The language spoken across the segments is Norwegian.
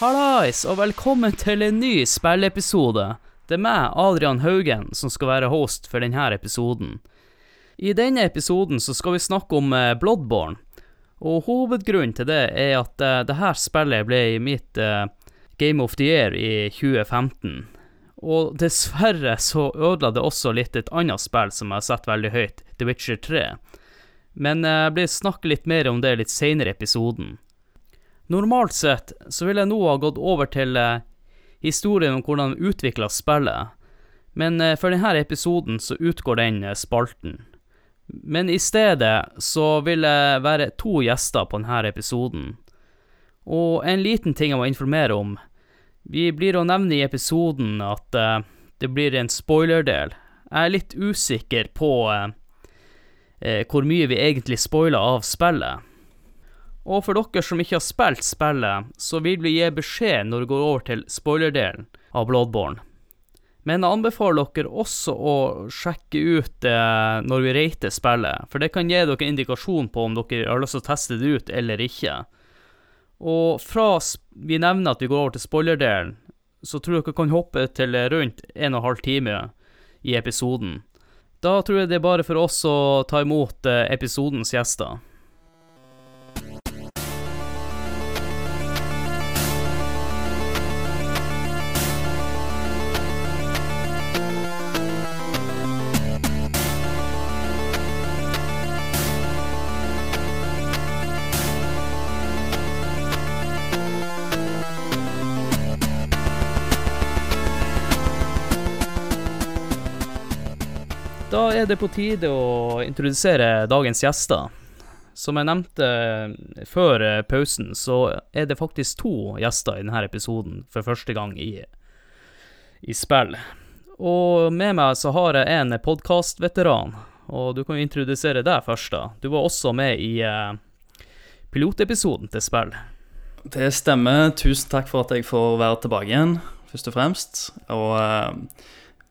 Hallais, og velkommen til en ny spilleepisode. Det er meg, Adrian Haugen, som skal være host for denne episoden. I denne episoden så skal vi snakke om eh, Bloodborne, og hovedgrunnen til det er at uh, det her spillet ble i mitt uh, Game of the Year i 2015. Og dessverre så ødela det også litt et annet spill som jeg har sett veldig høyt, The Witcher 3. Men uh, jeg blir snakke litt mer om det litt seinere i episoden. Normalt sett så ville jeg nå ha gått over til historien om hvordan de utvikla spillet, men for denne episoden så utgår den spalten. Men i stedet så vil jeg være to gjester på denne episoden. Og en liten ting jeg må informere om. Vi blir å nevne i episoden at uh, det blir en spoilerdel. Jeg er litt usikker på uh, uh, hvor mye vi egentlig spoiler av spillet. Og for dere som ikke har spilt spillet, så vil vi gi beskjed når det går over til spoilerdelen av Bloodborne. Men jeg anbefaler dere også å sjekke ut eh, når vi rater spillet, for det kan gi dere indikasjon på om dere har lyst til å teste det ut eller ikke. Og fra vi nevner at vi går over til spoilerdelen, så tror jeg dere kan hoppe til rundt en og en halv time i episoden. Da tror jeg det er bare for oss å ta imot eh, episodens gjester. Er det på tide å introdusere dagens gjester. Som jeg nevnte før eh, pausen, så er det faktisk to gjester i denne episoden for første gang i, i spill. Og med meg så har jeg en podkastveteran, og du kan jo introdusere deg først, da. Du var også med i eh, pilotepisoden til spill. Det stemmer. Tusen takk for at jeg får være tilbake igjen, først og fremst. Og eh,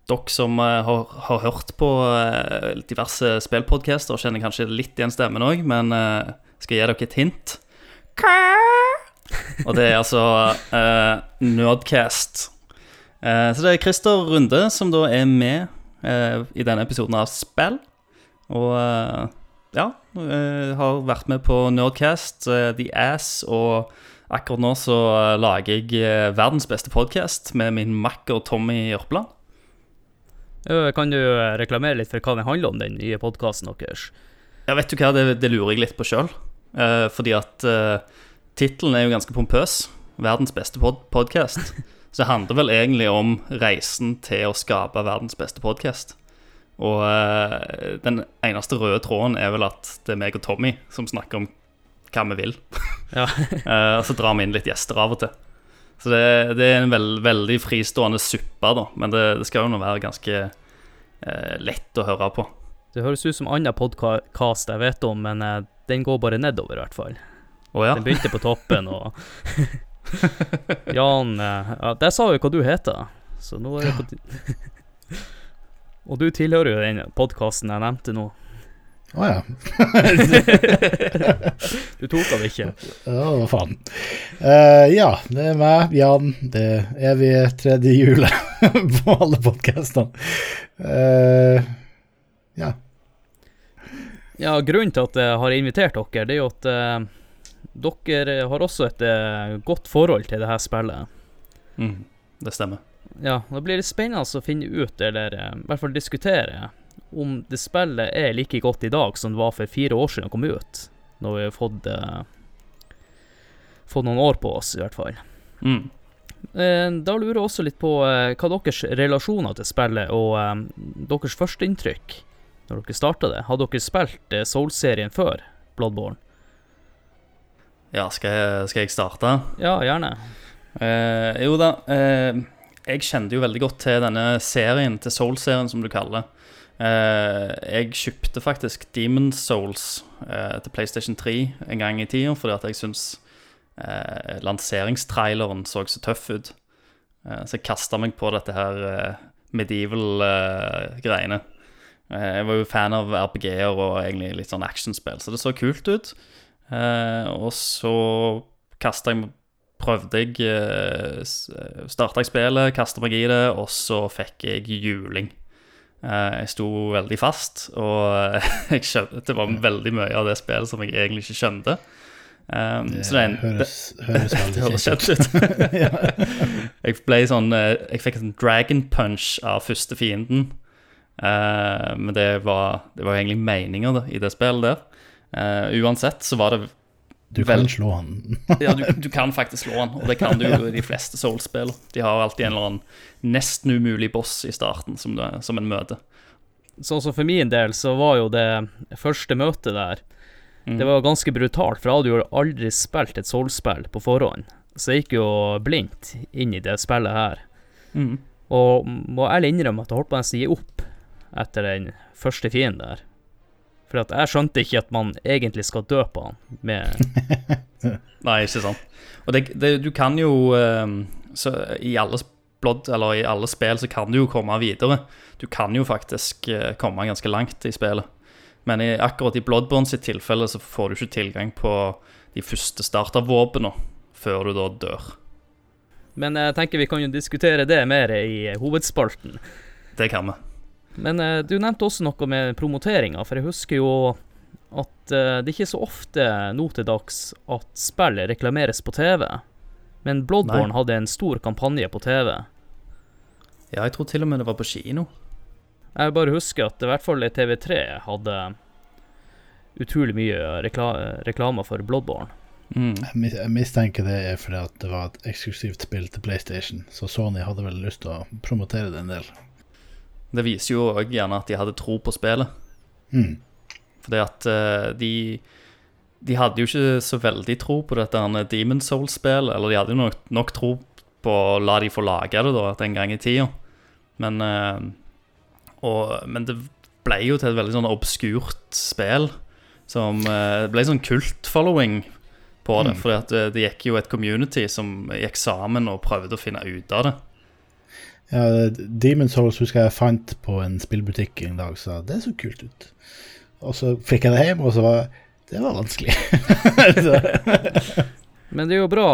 dere som eh, har, har hørt på eh, diverse spillpodcaster, kjenner kanskje litt igjen stemmen òg, men skal skal gi dere et hint. Og det er altså uh, Nerdcast. Uh, så det er Christer Runde som da er med uh, i denne episoden av Spill. Og eh, ja, eh, har vært med på Nerdcast, eh, The Ass, og akkurat nå så eh, lager jeg eh, verdens beste podkast med min makker Tommy Jørpeland. Øh, Kan du eh, reklamere litt for hva den handler om, den nye podkasten deres? Ja, vet du hva, det, det lurer jeg litt på sjøl. fordi at eh, tittelen er jo ganske pompøs. Verdens beste pod podkast. Så det handler vel egentlig om reisen til å skape verdens beste podkast. Og eh, den eneste røde tråden er vel at det er meg og Tommy som snakker om hva vi vil. Ja. Eh, og så drar vi inn litt gjester av og til. Så det, det er en veld, veldig fristående suppe, da. Men det, det skal jo nå være ganske eh, lett å høre på. Det høres ut som annen podkast jeg vet om, men eh, den går bare nedover, i hvert fall. Oh, ja. Den begynte på toppen, og Jan eh, ja, Der sa jo hva du heter, så nå er det på Og du tilhører jo den podkasten jeg nevnte nå. Å ja. Du tok av ikke. Å, hva faen. Uh, ja, det er meg, Jan. Det er vi tredje hjulet på alle podkastene. ja. Ja, grunnen til at jeg har invitert dere, det er jo at uh, dere har også et eh, godt forhold til det her spillet. Mm, det stemmer. Ja, da blir det spennende å finne ut, eller eh, i hvert fall diskutere, om det spillet er like godt i dag som det var for fire år siden det kom ut. Når vi har fått, eh, fått noen år på oss, i hvert fall. Mm. Eh, da lurer jeg også litt på eh, hva deres relasjoner til spillet og eh, deres førsteinntrykk når dere starta det. Hadde dere spilt eh, Soul-serien før Bloodborne? Ja, skal jeg, skal jeg starte? Ja, gjerne. Eh, jo da, eh, jeg kjente jo veldig godt til denne serien, til Soul-serien som du kaller det. Eh, jeg kjøpte faktisk Demon Souls eh, til PlayStation 3 en gang i tida, fordi at jeg syns eh, lanseringstraileren så så tøff ut. Så jeg kasta meg på dette her medieval-greiene. Jeg var jo fan av RPG-er og egentlig litt sånn actionspill, så det så kult ut. Og så kasta jeg Prøvde jeg Starta jeg spillet, kasta meg i det, og så fikk jeg juling. Eh, Jeg sto veldig fast, og jeg skjønte, det var veldig mye av det spillet som jeg egentlig ikke skjønte. Um, så det, en- høres, høres det veldig høres kjent ut. jeg ble sånn eh, Jeg fikk en dragon punch av første fienden. Uh, men det var, det var egentlig meninger da, i det spillet der. Uh, uansett så var det Du Vel- kan slå han. Ja, du, du kan faktisk slå han, og det kan du jo i de fleste Souls-spill. De har alltid en eller annen nesten umulig boss i starten som, du, som en møter. Sånn som for min del, så var jo det første møtet der Det var ganske brutalt, for jeg hadde jo aldri spilt et Soul-spill på forhånd. Så jeg gikk jo blindt inn i det spillet her. Mm. Og må ærlig innrømme at jeg holdt på å nesten gi opp etter den første fienden der. For jeg skjønte ikke at man egentlig skal dø på han med Nei, ikke sant. Og det, det, du kan jo eh, så I alle blod, eller i alle spill så kan du jo komme videre. Du kan jo faktisk eh, komme ganske langt i spillet. Men i, akkurat i Bloodborne sitt tilfelle så får du ikke tilgang på de første startervåpnene før du da dør. Men jeg tenker vi kan jo diskutere det mer i hovedspalten. Det kan vi. Men eh, du nevnte også noe med promoteringa, for jeg husker jo at eh, det ikke er så ofte nå til dags at spill reklameres på TV. Men Bloodborne Nei. hadde en stor kampanje på TV. Ja, jeg tror til og med det var på kino. Jeg bare husker at i hvert fall TV3 hadde utrolig mye rekla reklamer for Bloodborne. Mm. Jeg mistenker det er fordi at det var et eksklusivt spill til PlayStation, så Sony hadde vel lyst til å promotere det en del. Det viser jo òg gjerne at de hadde tro på spillet. Mm. Fordi at eh, de De hadde jo ikke så veldig tro på dette Demon Soul-spillet. Eller de hadde jo nok, nok tro på å la de få lage det da, en gang i tida. Men eh, og, Men det ble jo til et veldig sånn obskurt spill. Som eh, Det ble sånn kult-following på det. Mm. For det gikk jo et community som gikk sammen og prøvde å finne ut av det. Ja, Demon's Souls husker jeg fant på en spillbutikk en dag, så det så kult ut. Og så fikk jeg det hjem, og så var det var vanskelig. Men det er jo bra.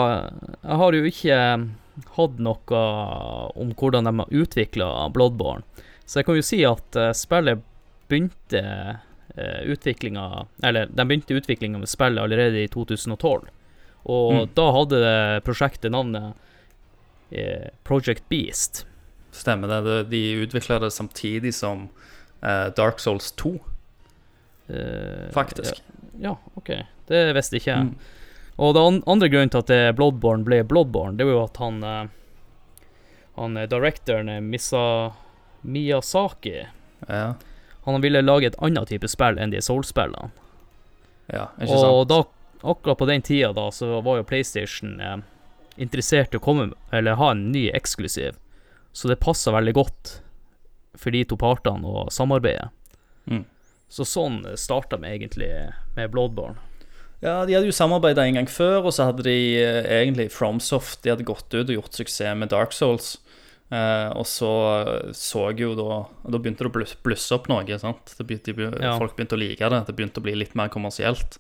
Jeg har jo ikke hatt noe om hvordan de har utvikla Bloodborne. Så jeg kan jo si at eh, spillet begynte uh, utviklinga Eller de begynte utviklinga med spillet allerede i 2012. Og Mm. da hadde prosjektet navnet eh, Project Beast. Stemmer det. de utvikla det samtidig som eh, Dark Souls 2, Eh, faktisk. Ja, OK. Det visste ikke jeg. Mm. Og den andre grunnen til at Bloodborne ble Bloodborne, det var jo at han eh, Han directoren Misa, Miyazaki Ja, Han ville lage et annet type spill enn de Soul-spillene. ja, ikke Og da, akkurat på den tida da, så var jo PlayStation eh, interessert i å komme Eller ha en ny eksklusiv. Så det passa veldig godt for de to partene å samarbeide. Mm. Så sånn starta vi egentlig med Bloodborne. Ja, de hadde jo samarbeida en gang før, og så hadde de eh, egentlig FromSoft De hadde gått ut og gjort suksess med Dark Souls. Eh, og så så jeg jo da Da begynte det å blusse opp noe. sant? Det begynte, Ja. Folk begynte å like det. Det begynte å bli litt mer kommersielt.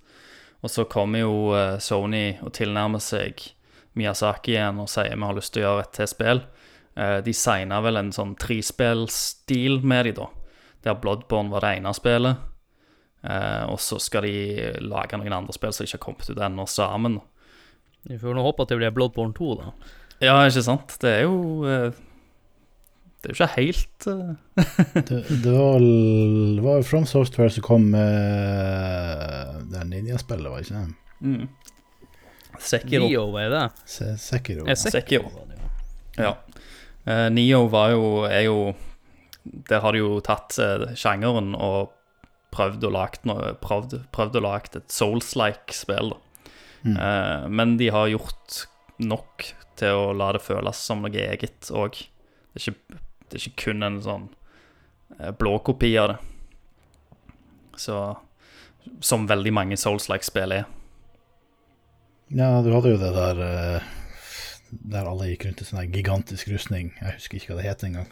Og så kommer jo eh, Sony og tilnærmer seg Miyazaki igjen og sier vi har lyst til å gjøre et til spill. Eh, de signa vel en sånn trespillstil med de da, der Bloodborne var det ene spillet. Eh, og så skal de lage noen andre spill som ikke har kommet ut ennå, sammen. Vi får nå håpe at det blir Bloodborne 2, da. Ja, ikke sant? Det er jo eh, Det er jo ikke helt eh, det, det var vel det var jo From Software som kom med det ninjaspillet, var ikke det? mm. Sekiro. Leo, er det? Se- Sekiro. Ja. Sekiro. ja. Ja. Eh, Neo var jo er jo Der har de jo tatt uh, sjangeren og prøvd å lagt Prøvd, prøvd å lage et Souls-like spill. Mm. Uh, men de har gjort nok til å la det føles som noe eget òg. Det, det er ikke kun en sånn eh, blå kopi av det. Så Som veldig mange Souls-like-spill er. Ja, du hadde jo det der eh, Der alle gikk rundt i sånn gigantisk rustning. Jeg husker ikke hva det het engang.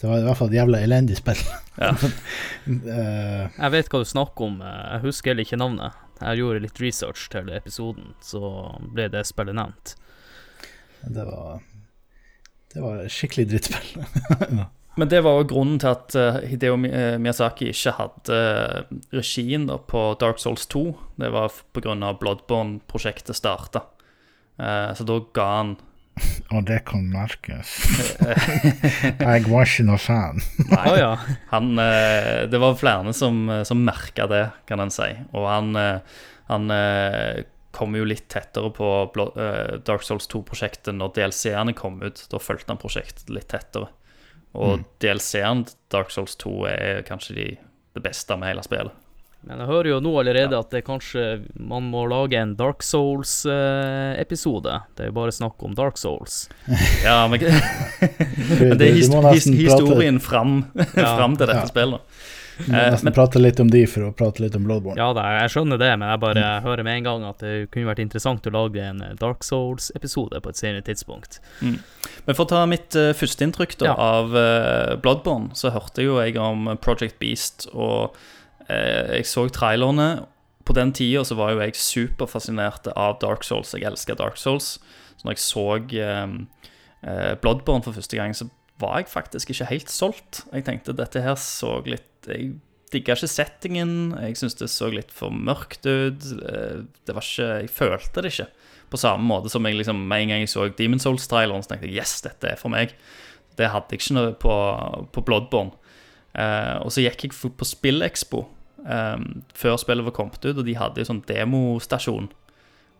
Det var i hvert fall et jævla elendig spill. Ja. uh, Jeg vet hva du snakker om, eh, jeg husker heller ikke navnet. Jeg gjorde litt research til episoden, så ble det spillet nevnt. det var Det var skikkelig drittspill. Men det var jo grunnen til at eh, Hideo Miyazaki ikke hadde regien på Dark Souls 2. Det var pga. på grunn av Bloodborne-prosjektet starta. Eh, så da ga han Og det kan merkes. jeg var ikke noe fan. Nei, ja. Han, eh, det var flere som, som merka det, kan en si. Og han, eh, han eh, kom jo litt tettere på eh, Dark Souls 2-prosjektet når DLC-ene kom ut. Da fulgte han prosjektet litt tettere. Og DLC-en Dark Souls 2 er kanskje de, det beste med hele spillet. Men jeg hører jo nå allerede at det kanskje man må lage en Dark Souls-episode. det er jo bare snakk om Dark Souls. Ja, men Men det er his his historien fram, Ja. fram til dette Ja. spillet. du må Eh, nesten men- prate litt om de for å prate litt om Bloodborne. Ja da, jeg skjønner det, men jeg bare hører med en gang at det kunne vært interessant å lage en eh, Dark Souls-episode på et senere tidspunkt. Men for å ta mitt uh, førsteinntrykk Ja. av uh, Bloodborne, så hørte jo jeg om Project Beast, og eh, jeg så trailerne. På den tida så var jo jeg superfascinert av Dark Souls. Jeg elsker Dark Souls. Så når jeg så eh, eh, Bloodborne for første gang, så var jeg faktisk ikke helt solgt. Jeg tenkte dette her så litt Jeg digga ikke settingen. Jeg syntes det så litt for mørkt ut. eh, Det var ikke Jeg følte det ikke på samme måte som jeg liksom med en gang jeg så Demon Souls-traileren, så tenkte jeg yes, dette er for meg. Det hadde jeg ikke på, på Bloodborne. Eh, og så gikk jeg på SpillExpo eh, før spillet var kommet ut, og de hadde en sånn demostasjon.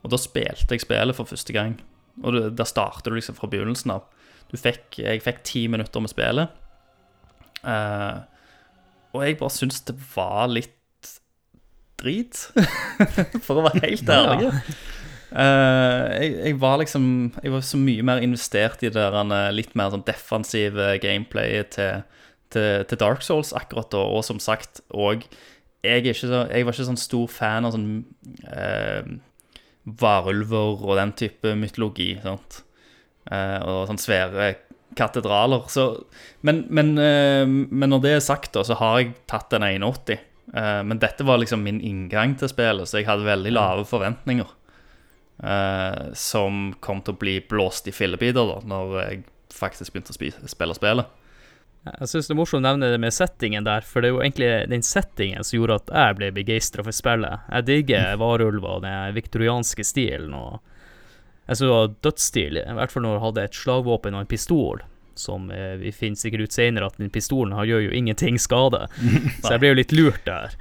Og da spilte jeg spillet for første gang. Og det, der startet du liksom fra begynnelsen av. Du fikk, jeg fikk ti minutter med spillet. Uh, og jeg bare syns det var litt drit, for å være helt ærlig. Eh, jeg, jeg var liksom Jeg var så mye mer investert i det der eh, litt mer sånn defensive gameplayet til, til, til Dark Souls akkurat da, og som sagt Og jeg, så, jeg var ikke sånn stor fan av sånn eh, varulver og den type mytologi. sant? Eh, og sånn svære katedraler. Så, men, men, eh, men når det er sagt, da, så har jeg tatt en 81. Eh, men dette var liksom min inngang til spillet, så jeg hadde veldig lave forventninger. eh, som kom til å bli blåst i fillebiter da når jeg faktisk begynte å spi spille spillet. Jeg syns det er morsomt å nevne det med settingen der, for det er jo egentlig den settingen som gjorde at jeg ble begeistra for spillet. Jeg digger varulver og den viktorianske stilen, og jeg synes det var dødsstilig, i hvert fall når jeg hadde et slagvåpen og en pistol. Som eh, vi finner sikkert ut senere at den pistolen her gjør jo ingenting skade. Så jeg ble jo litt lurt der.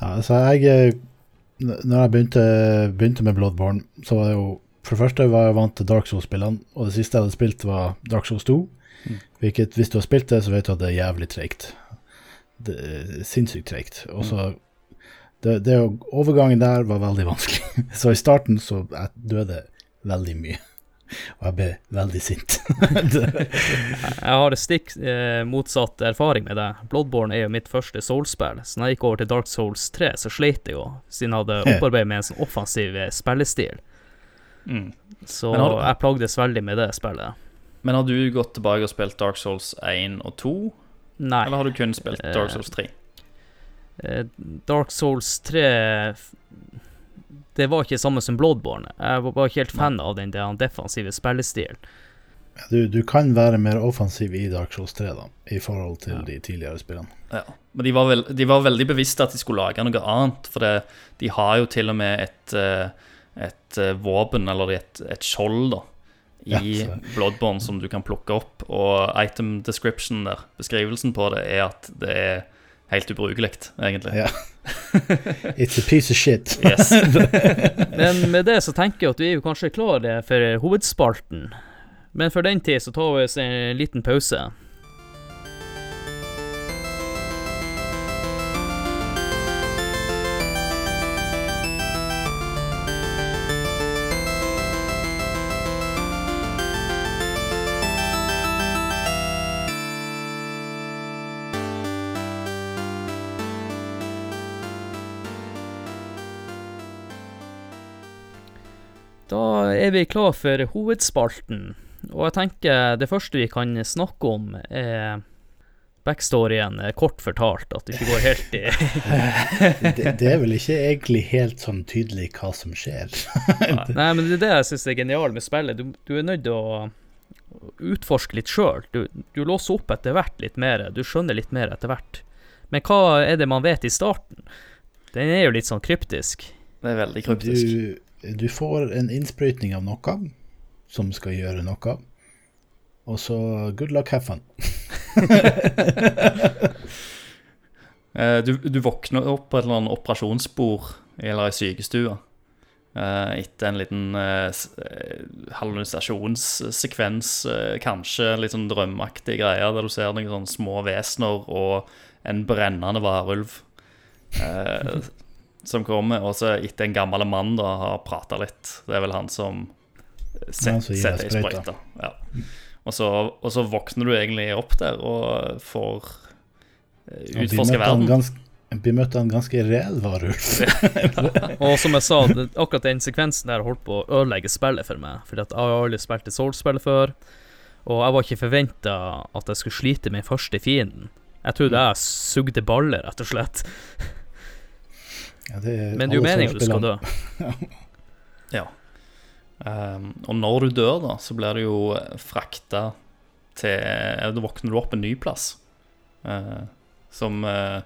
Ja, så jeg eh, Når jeg begynte, begynte med Bloodborne, så var det jo For det første var jeg vant til Dark Souls-spillene, og det siste jeg hadde spilt, var Dark Souls 2. Hvilket, hvis du har spilt det, så vet du at det er jævlig treigt. Det sinnssykt treigt. Og så det, det, Overgangen der var veldig vanskelig. Så i starten så jeg døde veldig mye. Og jeg ble veldig sint. Jeg har stikk eh, motsatt erfaring med det. Bloodborne er jo mitt første Souls-spill, så når jeg gikk over til Dark Souls 3, så slet jeg jo, siden jeg hadde opparbeidet med en sånn offensiv eh, spillestil. Mm. Så har jeg plagdes veldig med det spillet. Men har du gått tilbake og spilt Dark Souls 1 og 2, Nei. eller har du kun spilt Dark Souls 3? Eh, Dark Souls 3 Det var ikke samme som Bloodborne. Jeg var ikke helt fan av den der defensive spillestilen. du, du kan være mer offensiv i Dark Souls 3 da, i forhold til de tidligere spillene. Ja. Men de var, veld, de var veldig bevisste at de skulle lage noe annet. For det, de har jo til og med et, eh, et eh, våpen, eller et, et skjold, da, i Ja, Bloodborne som du kan plukke opp. Og item description der, beskrivelsen på det, er at det er helt ubrukelig, egentlig. Ja. It's a piece of shit. Yes. Men med det så tenker jeg at vi er jo kanskje klare for hovedspalten. Men for den tid så tar vi oss en liten pause. Da er vi klar for hovedspalten, og jeg tenker det første vi kan snakke om, er backstoryen, eh, kort fortalt, at det ikke går helt i Det, det er vel ikke egentlig helt sånn tydelig hva som skjer. Nei, men det er det jeg syns er genialt med spillet. Du, du er nødt til å utforske litt sjøl. Du, du låser opp etter hvert litt mer, du skjønner litt mer etter hvert. Men hva er det man vet i starten? Den er jo litt sånn kryptisk. Det er veldig kryptisk. Du, du får en innsprøytning av noe som skal gjøre noe, og så good luck, have fun. Eh, du, du våkner opp på et eller annet operasjonsbord eller i sykestua eh, etter en liten eh, hallusinasjonssekvens, kanskje litt sånn drømmeaktige greier, der du ser noen sånne små vesener og en brennende varulv som kommer, og så etter en gammel mann da har prata litt. Det er vel han som set, deg setter i sprøyta. sprøyta. Ja. Og, så, og så våkner du egentlig opp der og får eh, utforske verden. Vi møtte en ganske reell varulv. Og som jeg sa, det, akkurat den sekvensen der holdt på å ødelegge spillet for meg. Fordi at jeg har aldri spilt et Soul-spill før, og jeg var ikke forventa at jeg skulle slite med den første fienden. Jeg trodde jeg sugde baller, rett og slett. Ja, det er Men det er jo meningen du skal dø. Ja. Um, og når du dør, da, så blir du jo frakta til ja, Da våkner du opp en ny plass. Uh, som uh,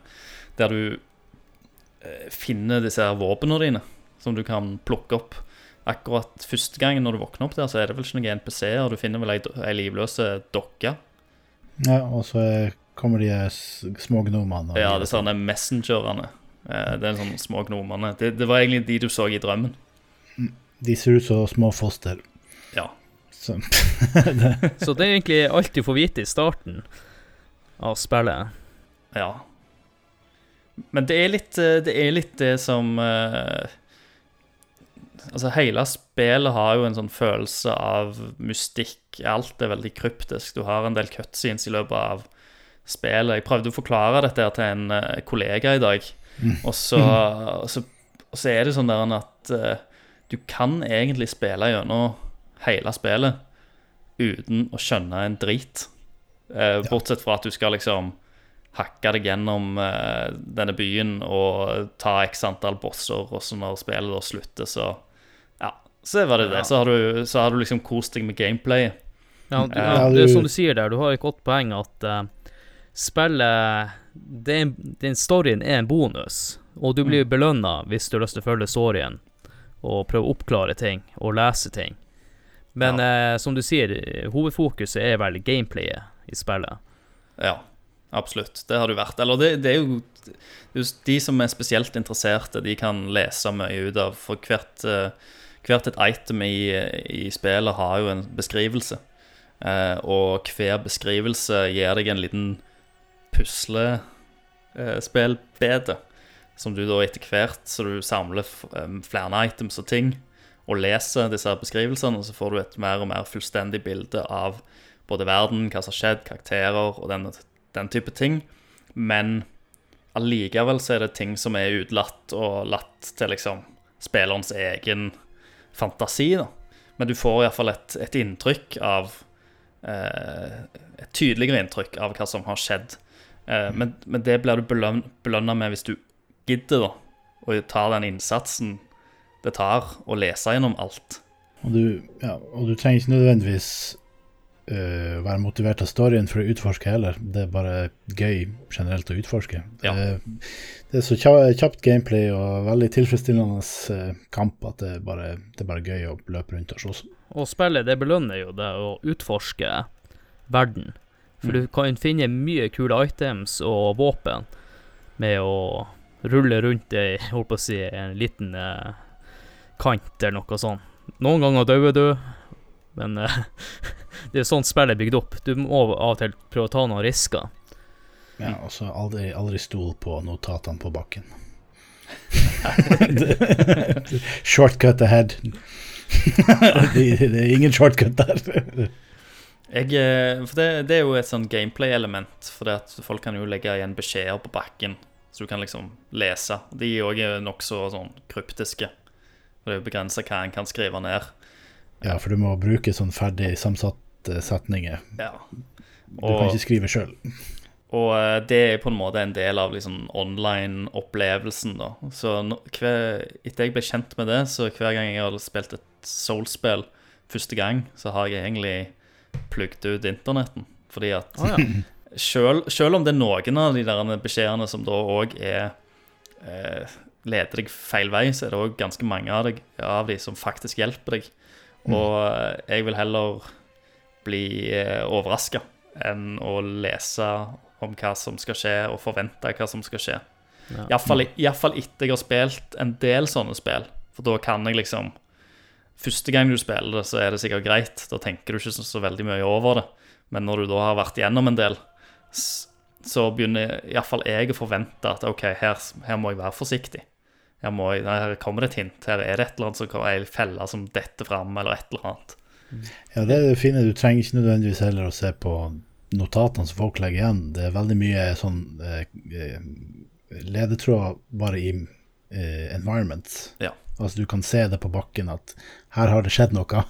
Der du uh, finner disse her våpnene dine, som du kan plukke opp. Akkurat første gangen når du våkner opp der, så er det vel ikke noen NPC-er. Du finner vel ei, ei livløse dokke. Ja, og så er- kommer de små gnomene. Ja, de- det Eh, det er sånne små gnomene. Det, det var egentlig de du så i drømmen. De ser ut som små foster. Ja. Så, Så det er egentlig alt du får vite i starten av spillet. Ja. Men det er litt eh, det, er litt det som eh, Altså, hele spillet har jo en sånn følelse av mystikk. Alt er veldig kryptisk. Du har en del cutscenes i løpet av spillet. Jeg prøvde å forklare dette til en kollega i dag, og så, og så, og så er det sånn der at uh, du kan egentlig spille gjennom hele spillet uten å skjønne en drit. Uh, bortsett fra at du skal liksom hakke deg gjennom uh, denne byen og ta x antall bosser, og så når spillet da slutter, så Ja, så var det det. Så har du, så har du liksom kost deg med gameplayet. Ja, du, Ja, ja, det er som du sier der, du har et godt poeng at uh, spillet er, Den storyen er en bonus, og du blir belønna hvis du har lyst til å følge storyen og prøve å oppklare ting og lese ting. Men eh, som du sier, hovedfokuset er vel gameplayet i spillet. Ja, absolutt. Det har du vært. Eller det, det er jo det er jo De som er spesielt interesserte, de kan lese mye ut av For hvert, eh, hvert et item i, i spillet har jo en beskrivelse. Eh, og hver beskrivelse gir deg en liten puslespillbete. Som du da etter hvert, så du samler eh, flere items og ting, og leser disse beskrivelsene, og så får du et mer og mer fullstendig bilde av både verden, hva som har skjedd, karakterer og den, den type ting. Men allikevel så er det ting som er utelatt og latt til liksom spillerens egen fantasi. da. Men du får iallfall et, et inntrykk av eh, Et tydeligere inntrykk av hva som har skjedd. Eh, men, men det blir du beløn, belønna med hvis du gidder da, og tar den innsatsen det tar å lese gjennom alt. og, du, ja, og du trenger ikke nødvendigvis uh, være motivert av storyen for å utforske heller. Det er bare gøy generelt å utforske. Ja. Det, det er så kjapt gameplay og veldig tilfredsstillende øh, kamp at det er, bare, det er bare gøy å løpe rundt og slåss. Og spillet det belønner jo det å utforske verden. For du kan finne mye kule items og våpen med å rulle rundt ei, holdt på å si, en liten eh, kant eller noe sånt. Noen ganger dauer du, men eh, det er sånn spillet er bygd opp. Du må av og til prøve å ta noen risker. Ja, og så aldri, aldri stol på notatene på bakken. shortcut ahead. det, det er ingen shortcut der. Jeg, eh, for det, det er jo et sånn gameplay-element, for det at folk kan jo legge igjen beskjeder på bakken, så du kan liksom lese. De òg er nokså sånn kryptiske. Og det er jo begrensa hva en kan skrive ned. Ja, for du må bruke sånn ferdig samsatte setninger. Ja. Du kan ikke skrive sjøl. Og eh, det er på en måte en del av liksom online-opplevelsen, da. Så hver, etter jeg ble kjent med det, så hver gang jeg har spilt et Soul-spill første gang, så har jeg egentlig plugget ut internetten. Fordi at oh, ja. selv, selv om det er noen av de der beskjedene som da òg er eh, leder deg feil vei, så er det òg ganske mange av, deg, av de som faktisk hjelper deg. Og mm. jeg vil heller bli eh, overraska enn å lese om hva som skal skje, og forvente hva som skal skje. Ja. Iallfall etter jeg har spilt en del sånne spill. For da kan jeg liksom Første gang du spiller det, så er det sikkert greit. Da tenker du ikke så, så veldig mye over det. Men når du da har vært igjennom en del, så begynner iallfall jeg å forvente at OK, her, her må jeg være forsiktig. Her, jeg, her kommer det et hint. Her er det et eller annet som kan ei felle som detter fram, eller et eller annet. Ja, det er det fine. Du trenger ikke nødvendigvis heller å se på notatene som folk legger igjen. Det er veldig mye sånn eh, eh, ledetråd bare i eh, environment. Ja. Altså du kan se det på bakken at her har det skjedd noe.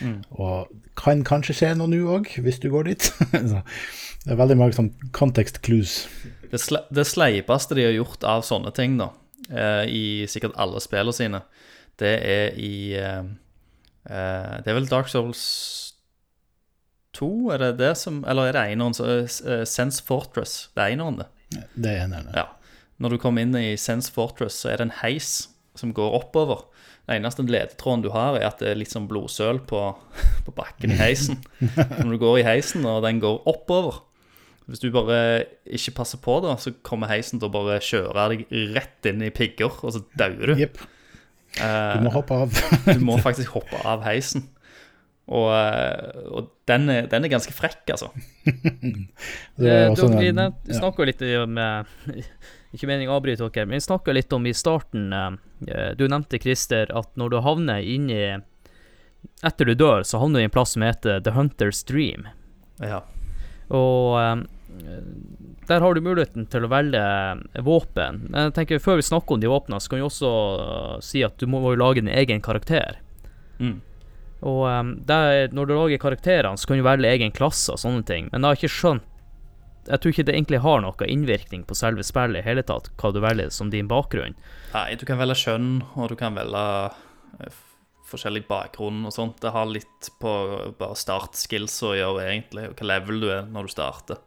Mm. Og kan kanskje skje noe nå òg, hvis du går dit. Så det er veldig mange sånn context clues. Det, sle det sleipeste de har gjort av sånne ting, da, eh, i sikkert alle spillene sine, det er i eh, eh, Det er vel Dark Souls 2, er det det som Eller er det eneren? Så, Sense Fortress. Det er eneren, det. Det er eneren, Ja. Når du kommer inn i Sense Fortress, så er det en heis som går oppover. Den eneste ledetråden du har, er at det er litt sånn blodsøl på, på bakken i heisen. Når du går i heisen, og den går oppover Hvis du bare ikke passer på, da, så kommer heisen til å bare kjøre deg rett inn i pigger, og så dauer du. Yep. Du må hoppe av. Du må faktisk hoppe av heisen. Og, eh, og den, er, den er ganske frekk, altså. Det er Eh, også du, vi snakker jo vi ja. litt om eh, Ikke meningen å avbryte dere, men vi snakka litt om i starten eh, Du nevnte, Christer, at når du havner inni Etter du dør, så havner du i en plass som heter The Hunter's Dream. Ja. Og eh, der har du muligheten til å velge våpen. Men jeg tenker Før vi snakker om de våpnene, så kan vi også eh, si at du må jo lage din egen karakter. Mm. Og der, når du lager karakterene, så kan du velge egen klasse og sånne ting. Men jeg har ikke skjønt Jeg tror ikke det egentlig har noe innvirkning på selve spillet i hele tatt, hva du velger som din bakgrunn. Nei, du kan velge kjønn, og du kan velge eh, forskjellig bakgrunn og sånt. Det har litt på bare start-skills å gjøre, egentlig, og hva level du er når du starter.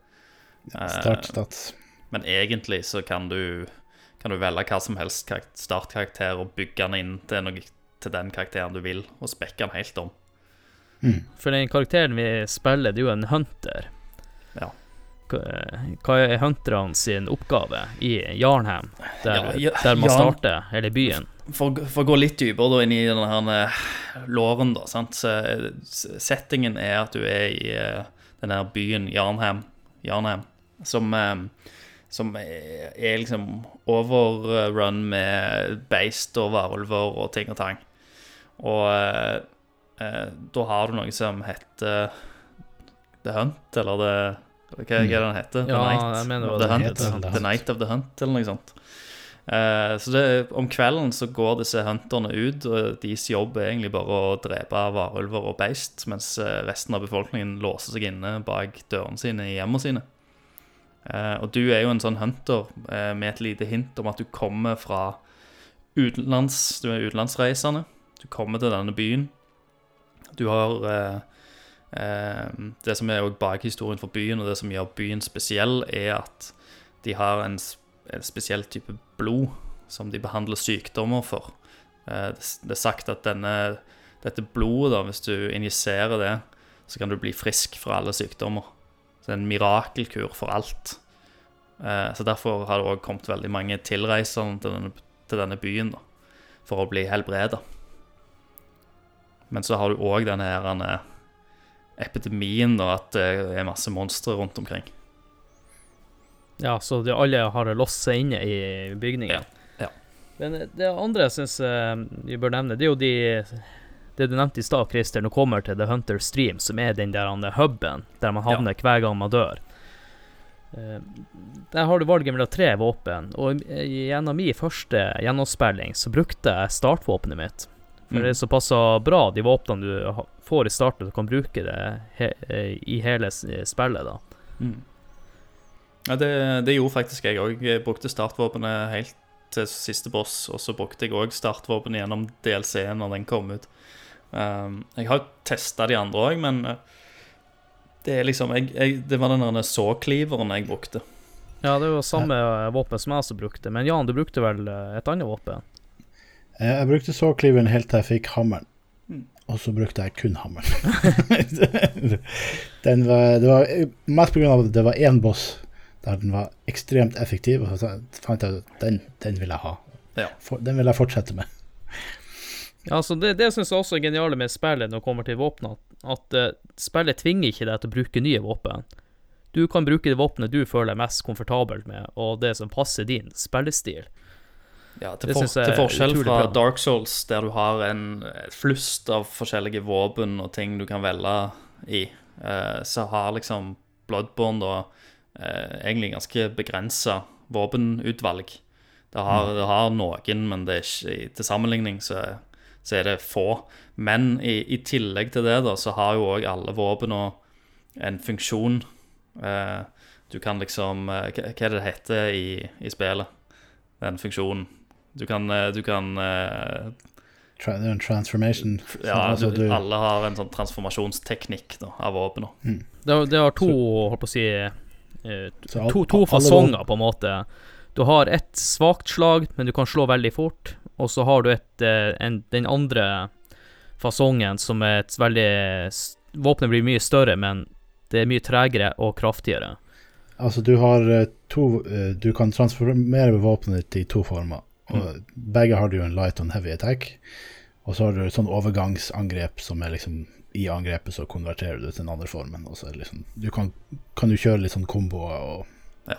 Start, Start. Men egentlig så kan du, kan du velge hva som helst startkarakter og bygge den inn til, noe, til den karakteren du vil, og spekke den helt om. For den karakteren vi spiller, det er jo en hunter. Hva er hunterne sin oppgave i Jarnheim, der, Ja, ja, der man Jarn- starter, eller byen? For, for å gå litt dypere inn i denne eh, låren, da, sant? Eh, settingen er at du er i denne den her byen Jarnheim, Jarnheim som, eh, som er, er liksom overrun med beist og varulver og ting og tang. Og eh, eh, da har du noe som heter The Hunt, eller det Hva hva er det den heter? The Ja, Night the Hunt. heter, The The Night of the Hunt, eller noe sånt. Eh, så det, om kvelden så går disse hunterne ut, og deres jobb er egentlig bare å drepe varulver og beist, mens eh, resten av befolkningen låser seg inne bak dørene sine i hjemmene sine. Eh, og du er jo en sånn hunter eh, med et lite hint om at du kommer fra utenlands, du er utenlandsreisende. Du kommer til denne byen. Du har eh, Det som er også bakhistorien for byen, og det som gjør byen spesiell, er at de har en, en spesiell type blod som de behandler sykdommer for. Eh, det, er sagt at denne, dette blodet, da, hvis du injiserer det, så kan du bli frisk fra alle sykdommer. Så det er en mirakelkur for alt. Eh, så derfor har det òg kommet veldig mange tilreisende til denne, til denne byen da, for å bli helbreda. Men så har du òg denne her, denne epidemien, og at det er masse monstre rundt omkring. Ja, så de alle har låst seg inne i bygningen. Ja, ja. Men det andre jeg syns vi bør nevne, det er jo de Det du nevnte i stad, Christer, når du kommer til The Hunter Stream, som er den der andre huben der man havner hver gang man dør. Eh, Der har du valget mellom tre våpen, og gjennom min første gjennomspilling så brukte jeg startvåpenet mitt. For Mm. det er såpass bra, de våpnene du får i starten, du kan bruke det he eh, i hele spillet, da. Mm. Ja, det, det gjorde faktisk jeg òg. Jeg brukte startvåpenet helt til siste boss, og så brukte jeg òg startvåpenet gjennom DLC når den kom ut. Um, jeg har testa de andre òg, men uh, det er liksom jeg, jeg, Det var den såkliveren jeg brukte. Ja, det var samme eh, våpen som jeg også brukte. Men Jan, du brukte vel eh, et annet våpen? Eh, Jeg brukte såkliveren helt til jeg fikk hammeren. Mm. Og så brukte jeg kun hammeren. den var, det var mest av at det var én boss der den var ekstremt effektiv. Og så fant jeg at den, den vil jeg ha. Ja. For, den vil jeg fortsette med. Ja, altså Det, det syns jeg også er geniale med spillet når det kommer til våpen, at, at eh, spillet tvinger ikke deg til å bruke nye våpen. Du kan bruke det våpenet du føler deg mest komfortabelt med, og det som passer din spillestil. Ja, til, for, til forskjell fra. Dark Souls, der du har en flust av forskjellige våpen og ting du kan velge i, eh, så har liksom Bloodborne da eh, egentlig ganske begrensa våpenutvalg. Det har, det har noen, men det er ikke, til sammenligning så, så er det få. Men i, i tillegg til det, da, så har jo òg alle våpnene en funksjon. Eh, du kan liksom eh, hva er det det heter i, i spillet? Den funksjonen. Du kan, eh, du kan eh, det er en transformation. Ja, altså, du, du- alle har en sånn transformasjonsteknikk da, av våpenet. Det, har- det har to, holdt på å si eh, to, to fasonger, på en måte. Du har et svakt slag, men du kan slå veldig fort. Og så har du et, en, den andre fasongen, som er et veldig Våpenet blir mye større, men det er mye tregere og kraftigere. Altså, du har to Du kan transformere våpenet ditt i to former. Og Begge har du en light og en heavy attack. Og så har du et sånn overgangsangrep som er liksom I angrepet så konverterer du til den andre formen. Og så det liksom Du kan, kan du kjøre litt sånn komboer og Ja.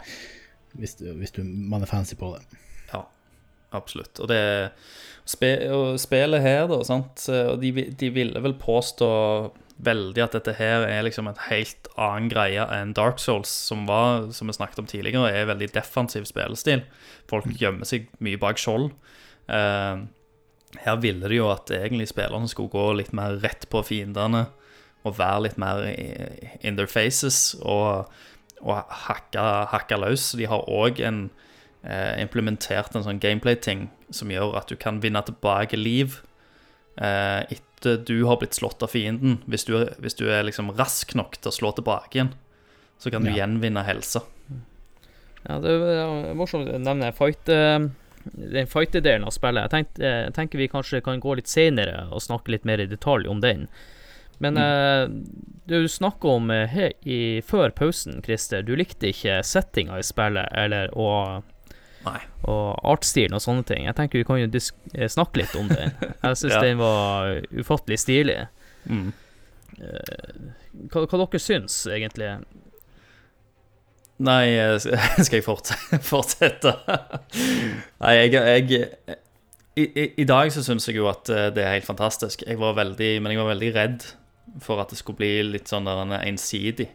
hvis, du, hvis du, man er fancy på det. Ja, absolutt. Og det spe, og spillet her, da, sant og de, de ville vel påstå veldig at dette her er liksom en helt annen greie enn Dark Souls, som var, som vi snakket om tidligere, er veldig defensiv spillestil. Folk gjemmer seg mye bak skjold. Eh, her ville det jo at egentlig spillerne skulle gå litt mer rett på fiendene og være litt mer in their faces og, og hakke, hakke løs. De har òg en eh, implementert en sånn gameplay-ting som gjør at du kan vinne tilbake liv eh, etter du har blitt slått av fienden. Hvis du, hvis du er liksom rask nok til å slå tilbake igjen, så kan du Ja. gjenvinne helse. Ja, det er morsomt å nevne fight, eh, den fighter-delen av spillet. Jeg tenkte, eh, jeg tenker vi kanskje kan gå litt senere og snakke litt mer i detalj om den. Men eh, du snakka om eh, he, i, før pausen, Christer, du likte ikke settinga i spillet, eller og, Nei. og artstilen og sånne ting. Jeg tenker vi kan jo eh, snakke litt om den. Jeg syns Ja. den var ufattelig stilig. Mm. Hva, hva dere syns, egentlig? Nei, eh, skal jeg fortsette? Nei, jeg, jeg i, i, I dag så syns jeg jo at eh, det er helt fantastisk. Jeg var veldig, men jeg var veldig redd for at det skulle bli litt sånn der ensidig.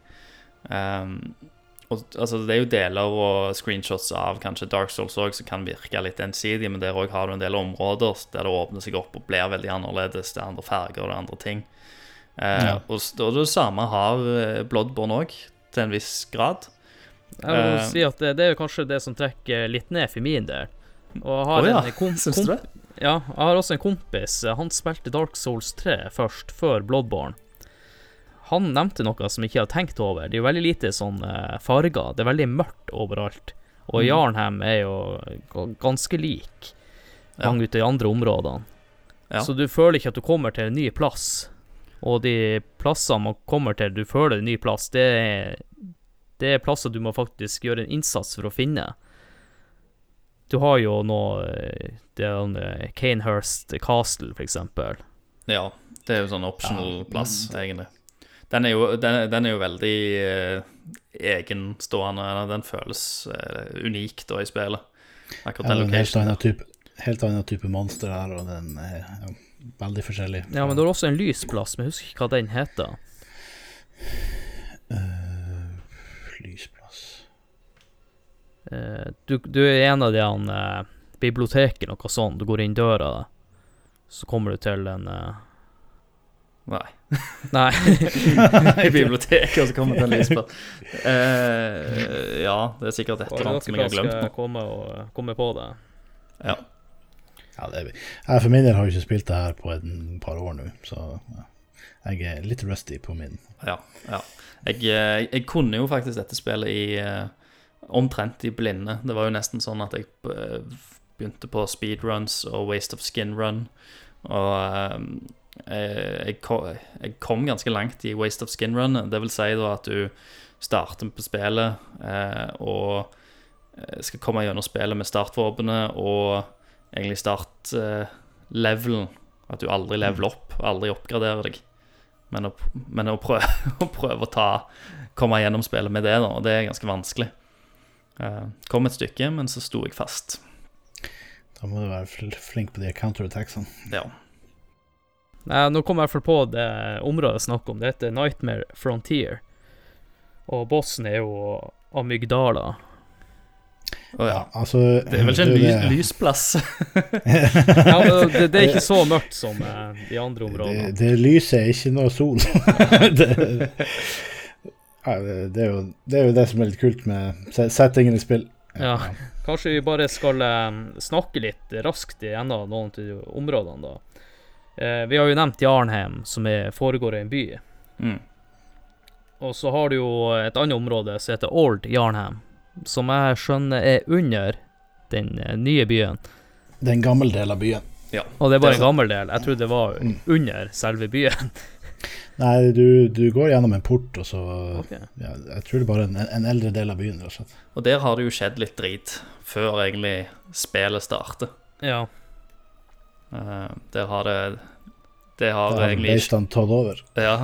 Um, og, altså, det er jo deler og screenshots av kanskje Dark Souls òg som kan virke litt ensidig, men der òg har du en del områder der det åpner seg opp og blir veldig annerledes. Det er andre farger og det er andre ting. Eh, Ja. og, og det samme har eh, Bloodborne òg, til en viss grad. Jeg vil Eh. si at det, det er jo kanskje det som trekker litt ned for min del. Og jeg har oh, ja, en kom, syns du det? Ja, jeg har også en kompis. eh, Han spilte Dark Souls 3 først, før Bloodborne. Han nevnte noe som jeg ikke har tenkt over. Det er jo veldig lite sånn eh, farger. Det er veldig mørkt overalt. Og Mm. Jarnhem er jo ganske lik Ja. mange av i andre områdene. Ja. Så du føler ikke at du kommer til en ny plass. Og de plassene man kommer til, du føler en ny plass, det er, det er plasser du må faktisk gjøre en innsats for å finne. Du har jo nå eh, det en, eh, Castle, for eksempel. Ja, det er jo sånn optional Ja, plass, egentlig. Den er jo, den, den er jo veldig eh, egenstående. eller Den føles eh, unik da i spillet. Akkurat Ja, den locationen. helt annen type, helt annen type monster her, og den er ja, veldig forskjellig. Ja, men det er også en lysplass, men jeg husker ikke hva den heter. Uh, Lysplass uh, du, du er en av de uh, eh, biblioteket, noe sånt. Du går inn døra. så kommer du til en eh, Nei. Nei. I biblioteket, og så kommer det en Lisbeth. Uh, ja, det er sikkert et eller annet som jeg har glemt skal nå. komme, og, komme på det. Ja. Ja, det er, jeg for min del har jo ikke spilt det her på et par år nå, så jeg er litt rusty på min. Ja. ja. Jeg, jeg, jeg kunne jo faktisk dette spillet i eh, omtrent i blinde. Det var jo nesten sånn at jeg eh, begynte på speedruns og Waste of Skin Run. Og eh, jeg, kom, jeg kom ganske langt i Waste of Skin Run. Det vil si da at du starter på spillet eh, og eh, skal komme gjennom spillet med startvåpenet og egentlig startlevelen. Eh, At du aldri leveler opp, aldri oppgraderer deg. Men å, men å, prøve, å prøve å ta komme gjennom spillet med det, da, og det er ganske vanskelig. Eh, kom et stykke, men så sto jeg fast. Da må du være flink på de counterattacksene. Ja. Nei, nå kom jeg i hvert fall på det området jeg snakker om. Det heter Nightmare Frontier. Og bossen er jo Amygdala. Oh, ja. altså Det er vel ikke en ly det- lysplass? Ja, det, det er ikke så mørkt som eh, de andre områdene. det lyset er ikke noe sol. det, ja, det, det, er jo, det er jo det som er litt kult med se- settingen i spill. Ja. Kanskje vi bare skal eh, snakke litt raskt igjennom noen av de områdene, da. Eh, vi har jo nevnt Jarnheim, som er, foregår i en by. Mm. Og så har du jo et annet område som heter Old Jarnheim, som jeg skjønner er under den eh, nye byen. Det er en gammel del av byen. Ja. Og det er bare Det er en gammel del. Jeg trodde det var Mm. under selve byen. Nei, du, du går gjennom en port, og så Ok. ja, Jeg tror det er bare en, en eldre del av byen, og. Og der har det jo skjedd litt drit før egentlig spillet starter. Ja. Eh, der har det Det har det har egentlig Beistan tatt over. Ja.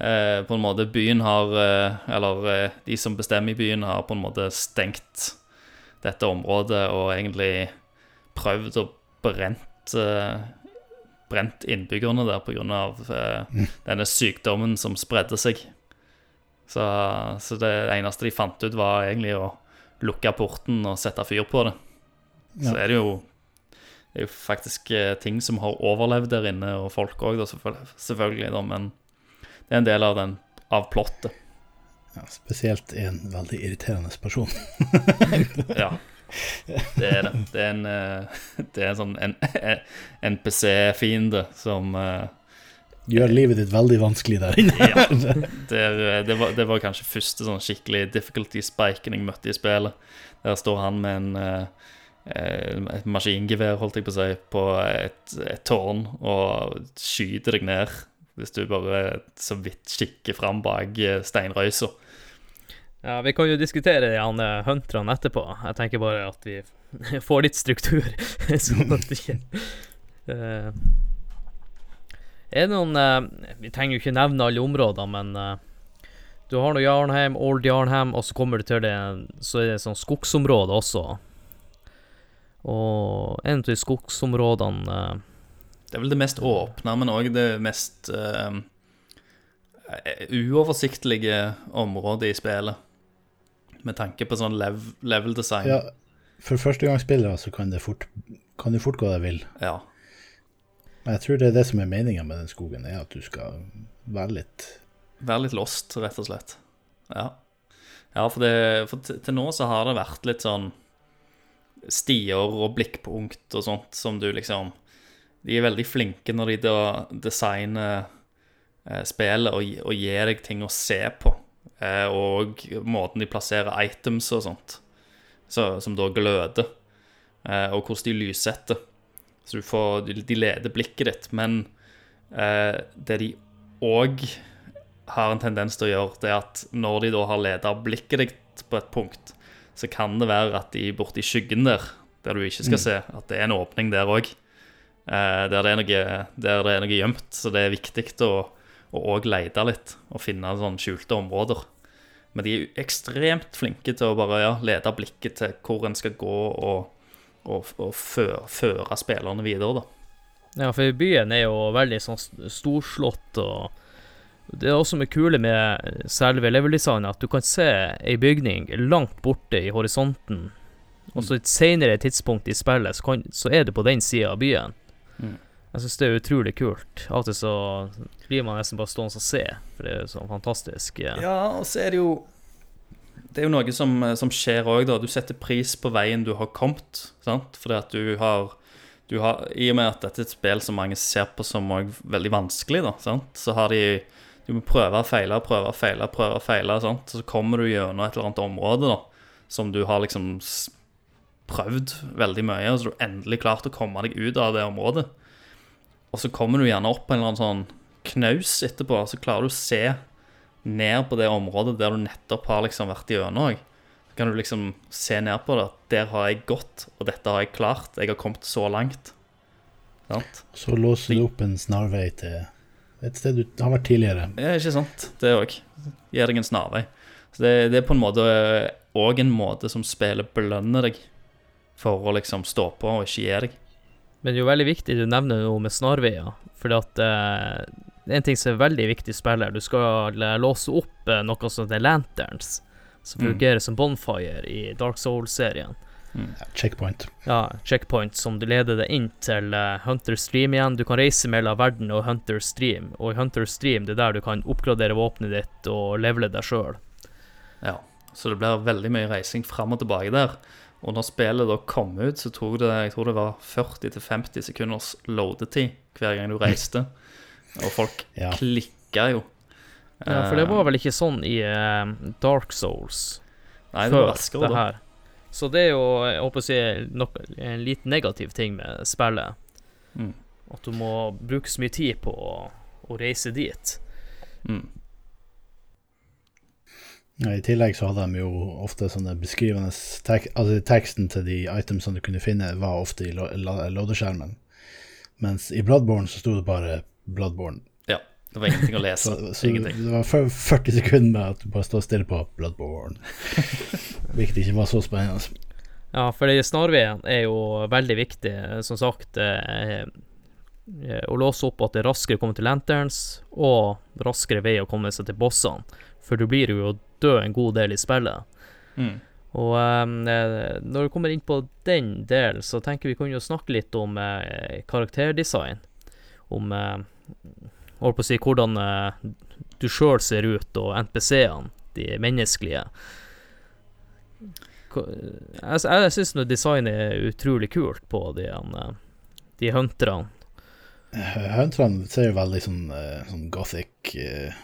Eh, på en måte byen har eh, Eller eh, de som bestemmer i byen, har på en måte stengt dette området og egentlig prøvd å brent eh, Brent innbyggerne der pga. Eh, Mm. denne sykdommen som spredde seg. Så, så det eneste de fant ut, var egentlig å lukke porten og sette fyr på det. Så er det jo Det er jo faktisk eh, ting som har overlevd der inne, og folk òg, selvfølgelig, da, men det er en del av, den, av plottet. Ja, spesielt en veldig irriterende person. Ja. Det er det. Det er en, eh, det er en sånn NPC-fiende som eh, Gjør livet ditt veldig vanskelig der inne. Ja. det, det, var, det var kanskje første sånn skikkelig difficulty spiken jeg møtte i spillet. Der står han med en et maskingevær, holdt jeg på å si, på et, et tårn og skyter deg ned hvis du bare så vidt kikker fram bak eh, steinrøysa. ja, vi kan jo diskutere de eh, hunterne etterpå. Jeg tenker bare at vi får litt struktur, sånn at vi eh, Er det noen uh, Vi trenger jo ikke nevne alle områder, men uh, du har nå Jarnheim, Old Jarnheim, og så kommer du til det Så er det sånn skogsområde også. Og en av de skogsområdene eh, Det er vel det mest åpne, men òg det mest uh, uoversiktlige området i spillet. Med tanke på sånn lev level design. Ja, for førstegangsspillere så kan det fort, kan det fort gå deg vill. ja. Men jeg tror det er det som er meninga med den skogen, er at du skal være litt Være litt lost, rett og slett. Ja, ja for, det, for til, til nå så har det vært litt sånn stier og blikkpunkt og sånt som du liksom De er veldig flinke når de da designer eh, spillet og, og gir deg ting å se på. Eh, og måten de plasserer items og sånt, så, som da gløder. Eh, og hvordan de lyssetter. Så du får, de, de leder blikket ditt. Men det de òg har en tendens til å gjøre, det er at når de da har leda blikket ditt på et punkt, så kan det være at de borti skyggen der, der du ikke skal Mm. se, at det er en åpning der òg. Eh, der, det er noe, der det er noe gjemt. Så det er viktig å òg lete litt og finne sånn skjulte områder. Men de er ekstremt flinke til å bare ja, lede blikket til hvor en skal gå, og, og, og føre, føre spillerne videre, da. Ja, for byen er jo veldig sånn st- storslått, og det er også med kule med selve level-designet at du kan se ei bygning langt borte i horisonten, og så et senere tidspunkt i spillet så, kan, så er du på den sida av byen. Mm. Jeg syns det er utrolig kult. Av og til så blir man nesten bare stående og se, for det er jo så fantastisk. Ja, Ja, og så er det jo Det er jo noe som, som skjer òg, da. Du setter pris på veien du har kommet. sant? Fordi at du har, du har I og med at dette er et spill som mange ser på som veldig vanskelig, da, sant? så har de Du må prøve og feile, prøve og feile, prøve og feile. Sant? Så kommer du gjennom et eller annet område da, som du har liksom prøvd veldig mye, og så har du endelig klart å komme deg ut av det området. Og så kommer du gjerne opp på en eller annen sånn knaus etterpå, og så klarer du å se ned på det området der du nettopp har liksom vært gjennom. Så kan du liksom se ned på det. Der har jeg gått, og dette har jeg klart. Jeg har kommet så langt. Sant? Så låser du opp en snarvei til et sted du har vært tidligere. Ja, ikke sant? Det òg. Gir deg en snarvei. Så det, det er på en måte òg en måte som spillet belønner deg for å liksom stå på og ikke gi deg. Men det er jo veldig viktig du nevner noe med snarveier, fordi at eh, det er en ting som er veldig viktig i spillet. Du skal eh, låse opp eh, noe som heter lanterns, som Mm. fungerer som bonfire i Dark Soul-serien. Ja, checkpoint. Ja, checkpoint som du leder deg inn til uh, Hunter Stream igjen. Du kan reise mellom verden og Hunter Stream, og i Hunter Stream det er der du kan oppgradere våpenet ditt og levele deg sjøl. Ja, så det blir veldig mye reising fram og tilbake der. Og når spillet da kom ut, så tok det jeg tror det var 40-50 sekunders loadetid hver gang du reiste. Og folk Ja. klikka jo. Ja, for det var vel ikke sånn i uh, Dark Souls Nei, det var før raskere det da. her. Så det er jo jeg håper å si, nok, en liten negativ ting med spillet. Mm. At du må bruke så mye tid på å, å reise dit. Mm. Ja, I tillegg så hadde de jo ofte sånne beskrivende tek Altså teksten til de itemsene du kunne finne, var ofte i lo- Mens i Bloodborne så sto det bare Bloodborne. Det var ingenting å lese. Så, så ingenting. det var 40 sekunder med at du bare står stille på Bloodborne. Hvilket ikke var så spennende. Ja, for det snarveien er jo veldig viktig. Som sagt, eh, eh, å låse opp at det er raskere å komme til lanterns, og raskere vei å komme seg til bossene. For du blir jo død en god del i spillet. Mm. Og eh, når du kommer inn på den delen, så tenker vi kunne jo snakke litt om eh, karakterdesign. Om eh, Holdt på å si hvordan eh, du sjøl ser ut, og NPC-ene, de menneskelige. Jeg, jeg syns designet er utrolig kult på de, eh, de hunterne. Hunterne ser jo veldig sånn, eh, sånn gothic eh,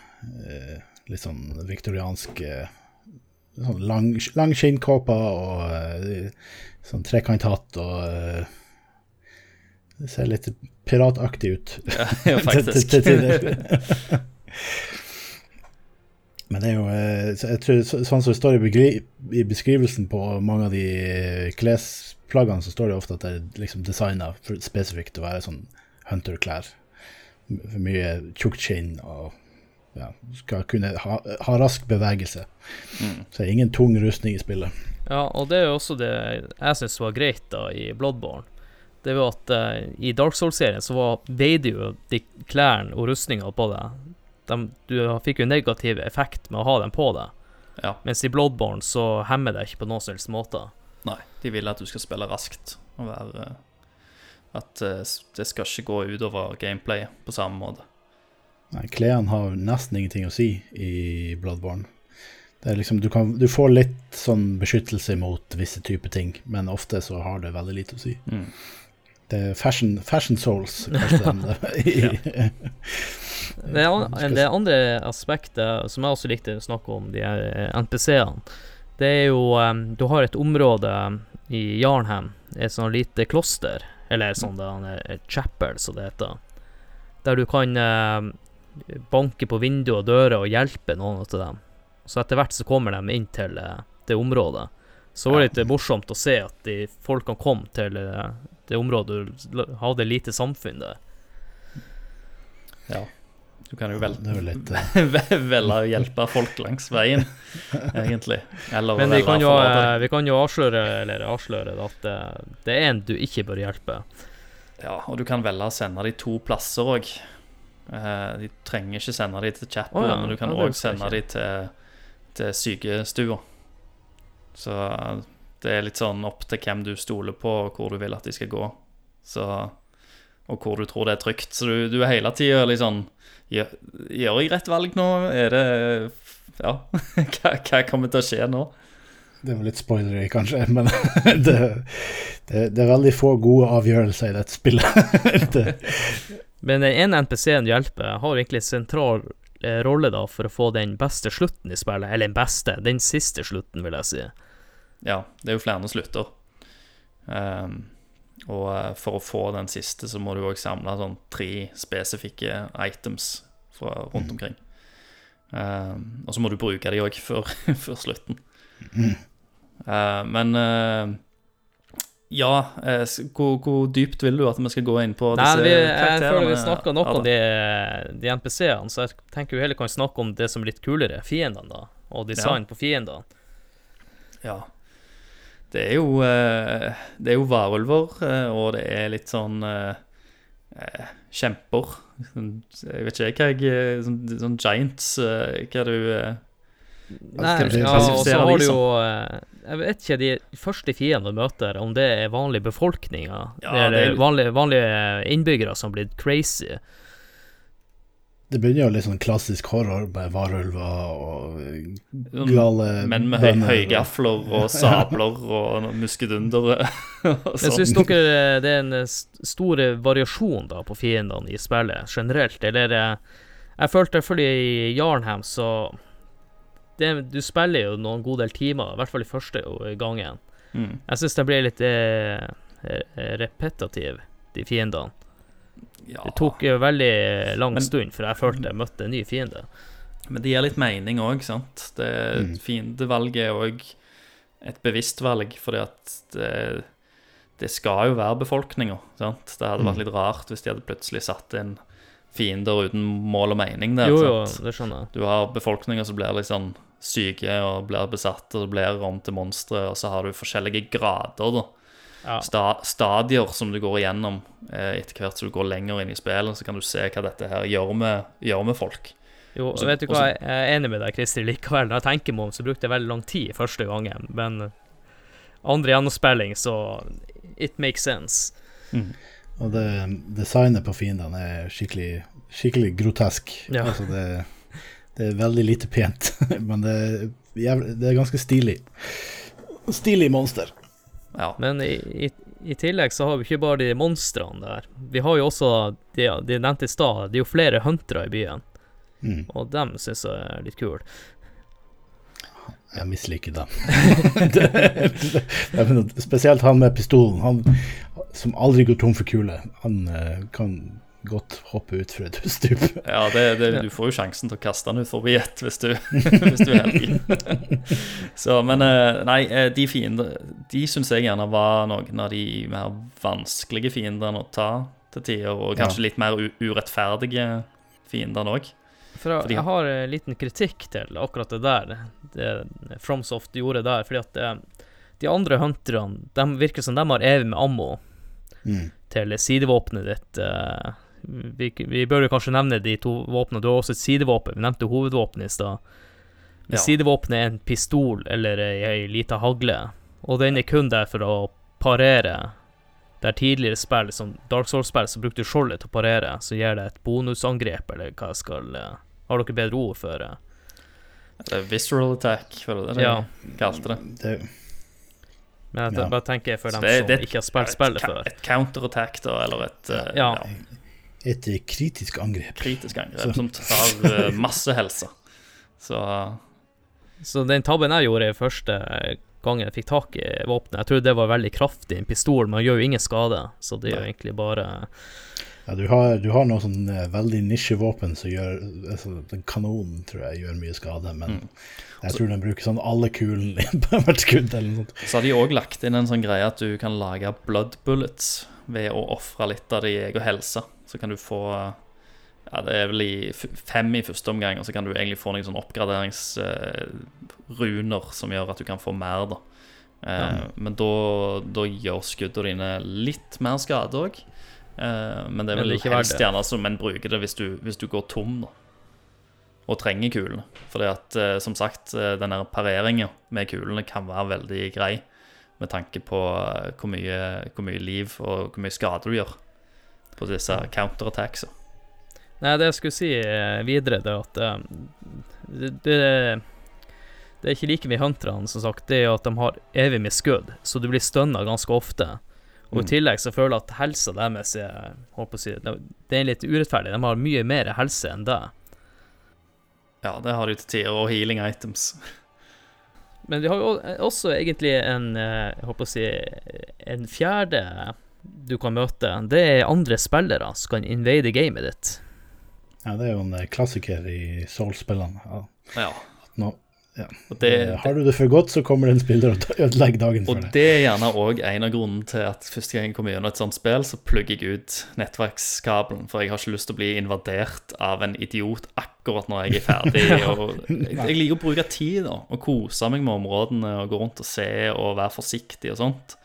eh, Litt sånn viktoriansk eh, sånn lang, lang skinnkåpe og eh, sånn trekanthatt og eh, Det ser litt pirataktig ut. Ja, ja, til- faktisk. til tider. Men det er jo eh, jeg tror, Sånn som det står i, i beskrivelsen på mange av de klesplaggene, så står det ofte at det er liksom designa spesifikt til å være sånn hunterklær. M- For mye tjukt skinn og ja, skal kunne ha, ha rask bevegelse. Mm. Så det er ingen tung rustning i spillet. Ja, og det er jo også det jeg syns var greit da i Bloodborne. Det var at uh, i Dark Souls-serien så veide jo de klærne og rustninga på deg. De, du fikk jo negativ effekt med å ha dem på deg. Ja. Mens i Bloodborne så hemmer det ikke på noen som helst måte. Nei, de vil at du skal spille raskt og være At eh, det skal ikke gå utover gameplayet på samme måte. Nei, Klærne har nesten ingenting å si i Bloodborne. Det er liksom, du, kan, du får litt sånn beskyttelse mot visse typer ting, men ofte så har det veldig lite å si. Mm. Fashion, fashion souls, kanskje. ja. det. Det, andre aspektet som jeg også likte å snakke om, de her eh, NPC-ene, det er jo Du har et område i Jarnhem, et sånn lite kloster, eller sånn det et chapel, som det heter, der du kan banke på vinduer og dører og hjelpe noen av dem. Så etter hvert så kommer de inn til eh, det området. Så det var litt eh, morsomt å se at de folkene kom til eh, det området og hadde lite samfunn der. Ja. Du kan jo vel, Det eh, velge å hjelpe folk langs veien, egentlig. Eller Men vi kan, jo, eh, vi kan jo avsløre, eller avsløre at det, det er en du ikke bør hjelpe. Ja, og du kan velge å sende de to plasser òg. De trenger ikke sende de til chatbord, oh, ja, men du kan òg ja, sende de til, til sykestua. Så det er litt sånn opp til hvem du stoler på, og hvor du vil at de skal gå. Så og hvor du tror det er trygt. Så du, du er hele tida litt sånn gjør, gjør jeg rett valg nå? Er det Ja, hva, hva kommer til å skje nå? Det var litt spoilery, kanskje, men det, det, det er veldig få gode avgjørelser i dette spillet. det, Men den ene NPC-en hjelper, har egentlig en sentral eh, rolle da for å få den beste slutten i spillet. Eller den beste, den siste slutten, vil jeg si. Ja, det er jo flere slutter. Um, og eh, for å få den siste, så må du òg samle sånn tre spesifikke items fra rundt omkring. Um, og så må du bruke de òg før, før slutten. Uh, men uh, ja, eh, hvor, hvor dypt vil du at vi skal gå inn på Nei, disse vi, jeg føler vi snakka nok om de, de NPC-ene, så jeg tenker vi heller kan snakke om det som er litt kulere, fiendene, da. Og design på fiendene. Ja. Det er jo eh, Det er jo varulver, eh, og det er litt sånn eh, eh, Kjemper. Sånn, Jeg vet ikke hva jeg Sånn, sånn giants Hva er det du Nei, ja, og så har du jo Jeg vet ikke, de første fiendene du møter, om det er vanlige befolkninger, Ja, det er eller vanlige, vanlige innbyggere som blitt crazy. Det begynner jo litt sånn klassisk horror med varulver og sånn gale menn med høy, høygafler og sabler og muskedundere? og Jeg sånn. syns dere det er en stor variasjon da på fiendene i spillet generelt, eller eh, Jeg følte fordi i Jarnham så det, Du spiller jo noen god del timer, i hvert fall i første gangen. Mm. Jeg syns det ble litt eh, eh, de fiendene. Ja. Det tok jo veldig lang Men- stund før jeg følte jeg møtte en ny fiende. Men det gir litt mening òg, sant. Det Mm. Fiendevalget er òg et bevisst valg, fordi at det, det skal jo være befolkninger, sant. Det hadde vært Mm. litt rart hvis de hadde plutselig satt inn fiender uten mål og mening der. Jo, jo, det skjønner jeg. Du har befolkninger som blir litt sånn syke og blir besatt og blir om til monstre, og så har du forskjellige grader, da. Ja. Sta stadier som du går igjennom eh, etter hvert som du går lenger inn i spillet, så kan du se hva dette her gjør med, gjør med folk. Jo, Også- vet du også- hva, jeg er enig med deg, Christer, likevel. Når jeg tenker meg om, så brukte jeg veldig lang tid første gangen, men andre gjennomspilling, så it makes sense. Og det, designet på fiendene er skikkelig, skikkelig grotesk. Ja. Altså det, det er veldig lite pent, men det er, jævlig, det er ganske stilig. Stilig monster. Ja. Men i, i, i tillegg så har vi ikke bare de monstrene der. Vi har jo også, de, de nevnte i stad, det er jo flere huntere i byen, Mm. og dem syns jeg er litt kule. Jeg misliker dem. det, det, det, spesielt han med pistolen, han som aldri går tom for kuler. Han eh, kan godt hoppe ut fra et stup. Ja, det, det, du får jo sjansen til å kaste den ut forbi ett hvis du, hvis du er heldig. Så, men eh, nei, eh, de fiender De syns jeg gjerne var noen av de mer vanskelige fiendene å ta til tider, og kanskje litt mer u urettferdige fiendene òg. For jeg, Fordi- jeg har en liten kritikk til akkurat det der, det FromSoft gjorde der, fordi at eh, de andre hunterne, de virker som de har evig med ammo Mm. til sidevåpenet ditt. Vi, vi bør jo kanskje nevne de to våpnene. Du har også et sidevåpen. Vi nevnte hovedvåpenet i stad. Men Ja. Sidevåpenet er en pistol eller ei, ei lita hagle, og den er kun der for å parere. Der tidligere spill, som Dark Souls-spill, så brukte du skjoldet til å parere, så gir det et bonusangrep, eller hva jeg skal eh, Har dere bedre ord for det? Det er Visceral attack, var det det de Ja. kalte det? Det, Men jeg Ja. bare tenker for dem det- som det- ikke har spilt spillet før. et counterattack, da, eller et eh, Ja. Et eh, kritisk angrep. kritisk angrep Så- som tar eh, masse helse. Så Så den tabben jeg gjorde første gangen jeg fikk tak i våpenet Jeg trodde det var veldig kraftig, en pistol, men gjør jo ingen skade. Så det er jo egentlig bare Ja, du har, du har noe sånn eh, veldig nisjevåpen som gjør altså, Den kanonen tror jeg gjør mye skade, men Mm. jeg tror den bruker sånn alle kulene på hvert skudd eller noe sånt. Så har de òg lagt inn en sånn greie at du kan lage blood bullets ved å ofre litt av din egen helse. Så kan du få Ja, det er vel i fem i første omgang, og så kan du egentlig få noen sånne oppgraderingsruner som gjør at du kan få mer, da. Ja. Men da, da gjør skuddene dine litt mer skade òg. men det er vel ikke helst gjerne som en bruker det hvis du, hvis du går tom, da. Og trenger kulene. Fordi at, eh, som sagt, eh, den pareringen med kulene kan være veldig grei med tanke på eh, hvor mye, hvor mye liv og hvor mye skade du gjør. På disse counterattacksa. Nei, det jeg skulle si eh, videre, det er at eh, det, det, det er ikke like mye hunterne, som sagt. Det er at de har evig med skudd, så du blir stønna ganske ofte. Og i Mm. tillegg så føler jeg at helsa deres er håper å si, det, er litt urettferdig. De har mye mer helse enn det. Ja, det har de til tider, og healing items. Men vi har jo også egentlig en eh, jeg håper å si, en fjerde du kan møte. Det er andre spillere som kan invade gamet ditt. Ja, det er jo en eh, klassiker i Soul-spillene. Ja. Ja. Nå, Og det, eh, har du det for godt, så kommer det en spiller og ødelegger dagen for deg. Og det er gjerne òg en av grunnene til at første gang jeg kommer gjennom et sånt spill, så plugger jeg ut nettverkskabelen, for jeg har ikke lyst til å bli invadert av en idiot akkurat når jeg er ferdig. Og jeg, jeg liker å bruke tid da, og kose meg med områdene og gå rundt og se og være forsiktig og sånt.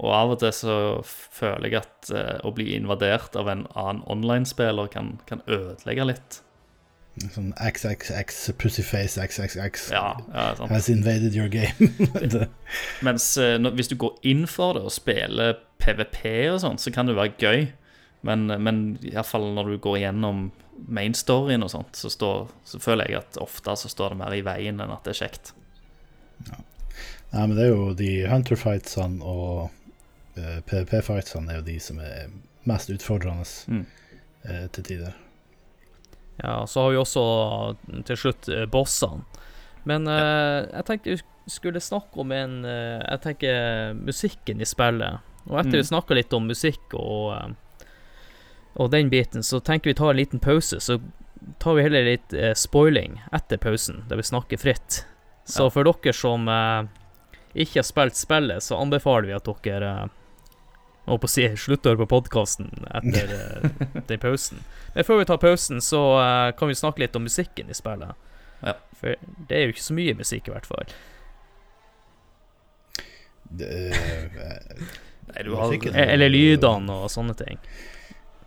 Og av og til så føler jeg at eh, å bli invadert av en annen online-spiller kan, kan ødelegge litt. Sånn XXX, Pussyface XXX Ja, ja sant. has invaded your game. Mens eh, når, hvis du går inn for det og spiller PVP og sånn, så kan det være gøy. Men, men iallfall når du går gjennom main storyen og sånt, så, står, så føler jeg at ofte så står det mer i veien enn at det er kjekt. nei, men det er jo de Hunter-fightsene og eh, PVP-fightsene er jo de som er mest utfordrende Mm. uh, til tider. Ja, så har vi også til slutt eh, bossene. Men eh, jeg tenkte vi skulle snakke om en eh, Jeg tenker musikken i spillet. Og etter Mm. vi snakka litt om musikk og, eh, og den biten, så tenker vi tar en liten pause. Så tar vi heller litt eh, spoiling etter pausen, der vi snakker fritt. Så for dere som eh, ikke har spilt spillet, så anbefaler vi at dere eh, holdt på å si høre på podkasten etter eh, den pausen. Men før vi tar pausen, så uh, kan vi snakke litt om musikken i spillet. Ja. For det er jo ikke så mye musikk, i hvert fall. Det, eh, Nei, du har E- Eller lydene og sånne ting.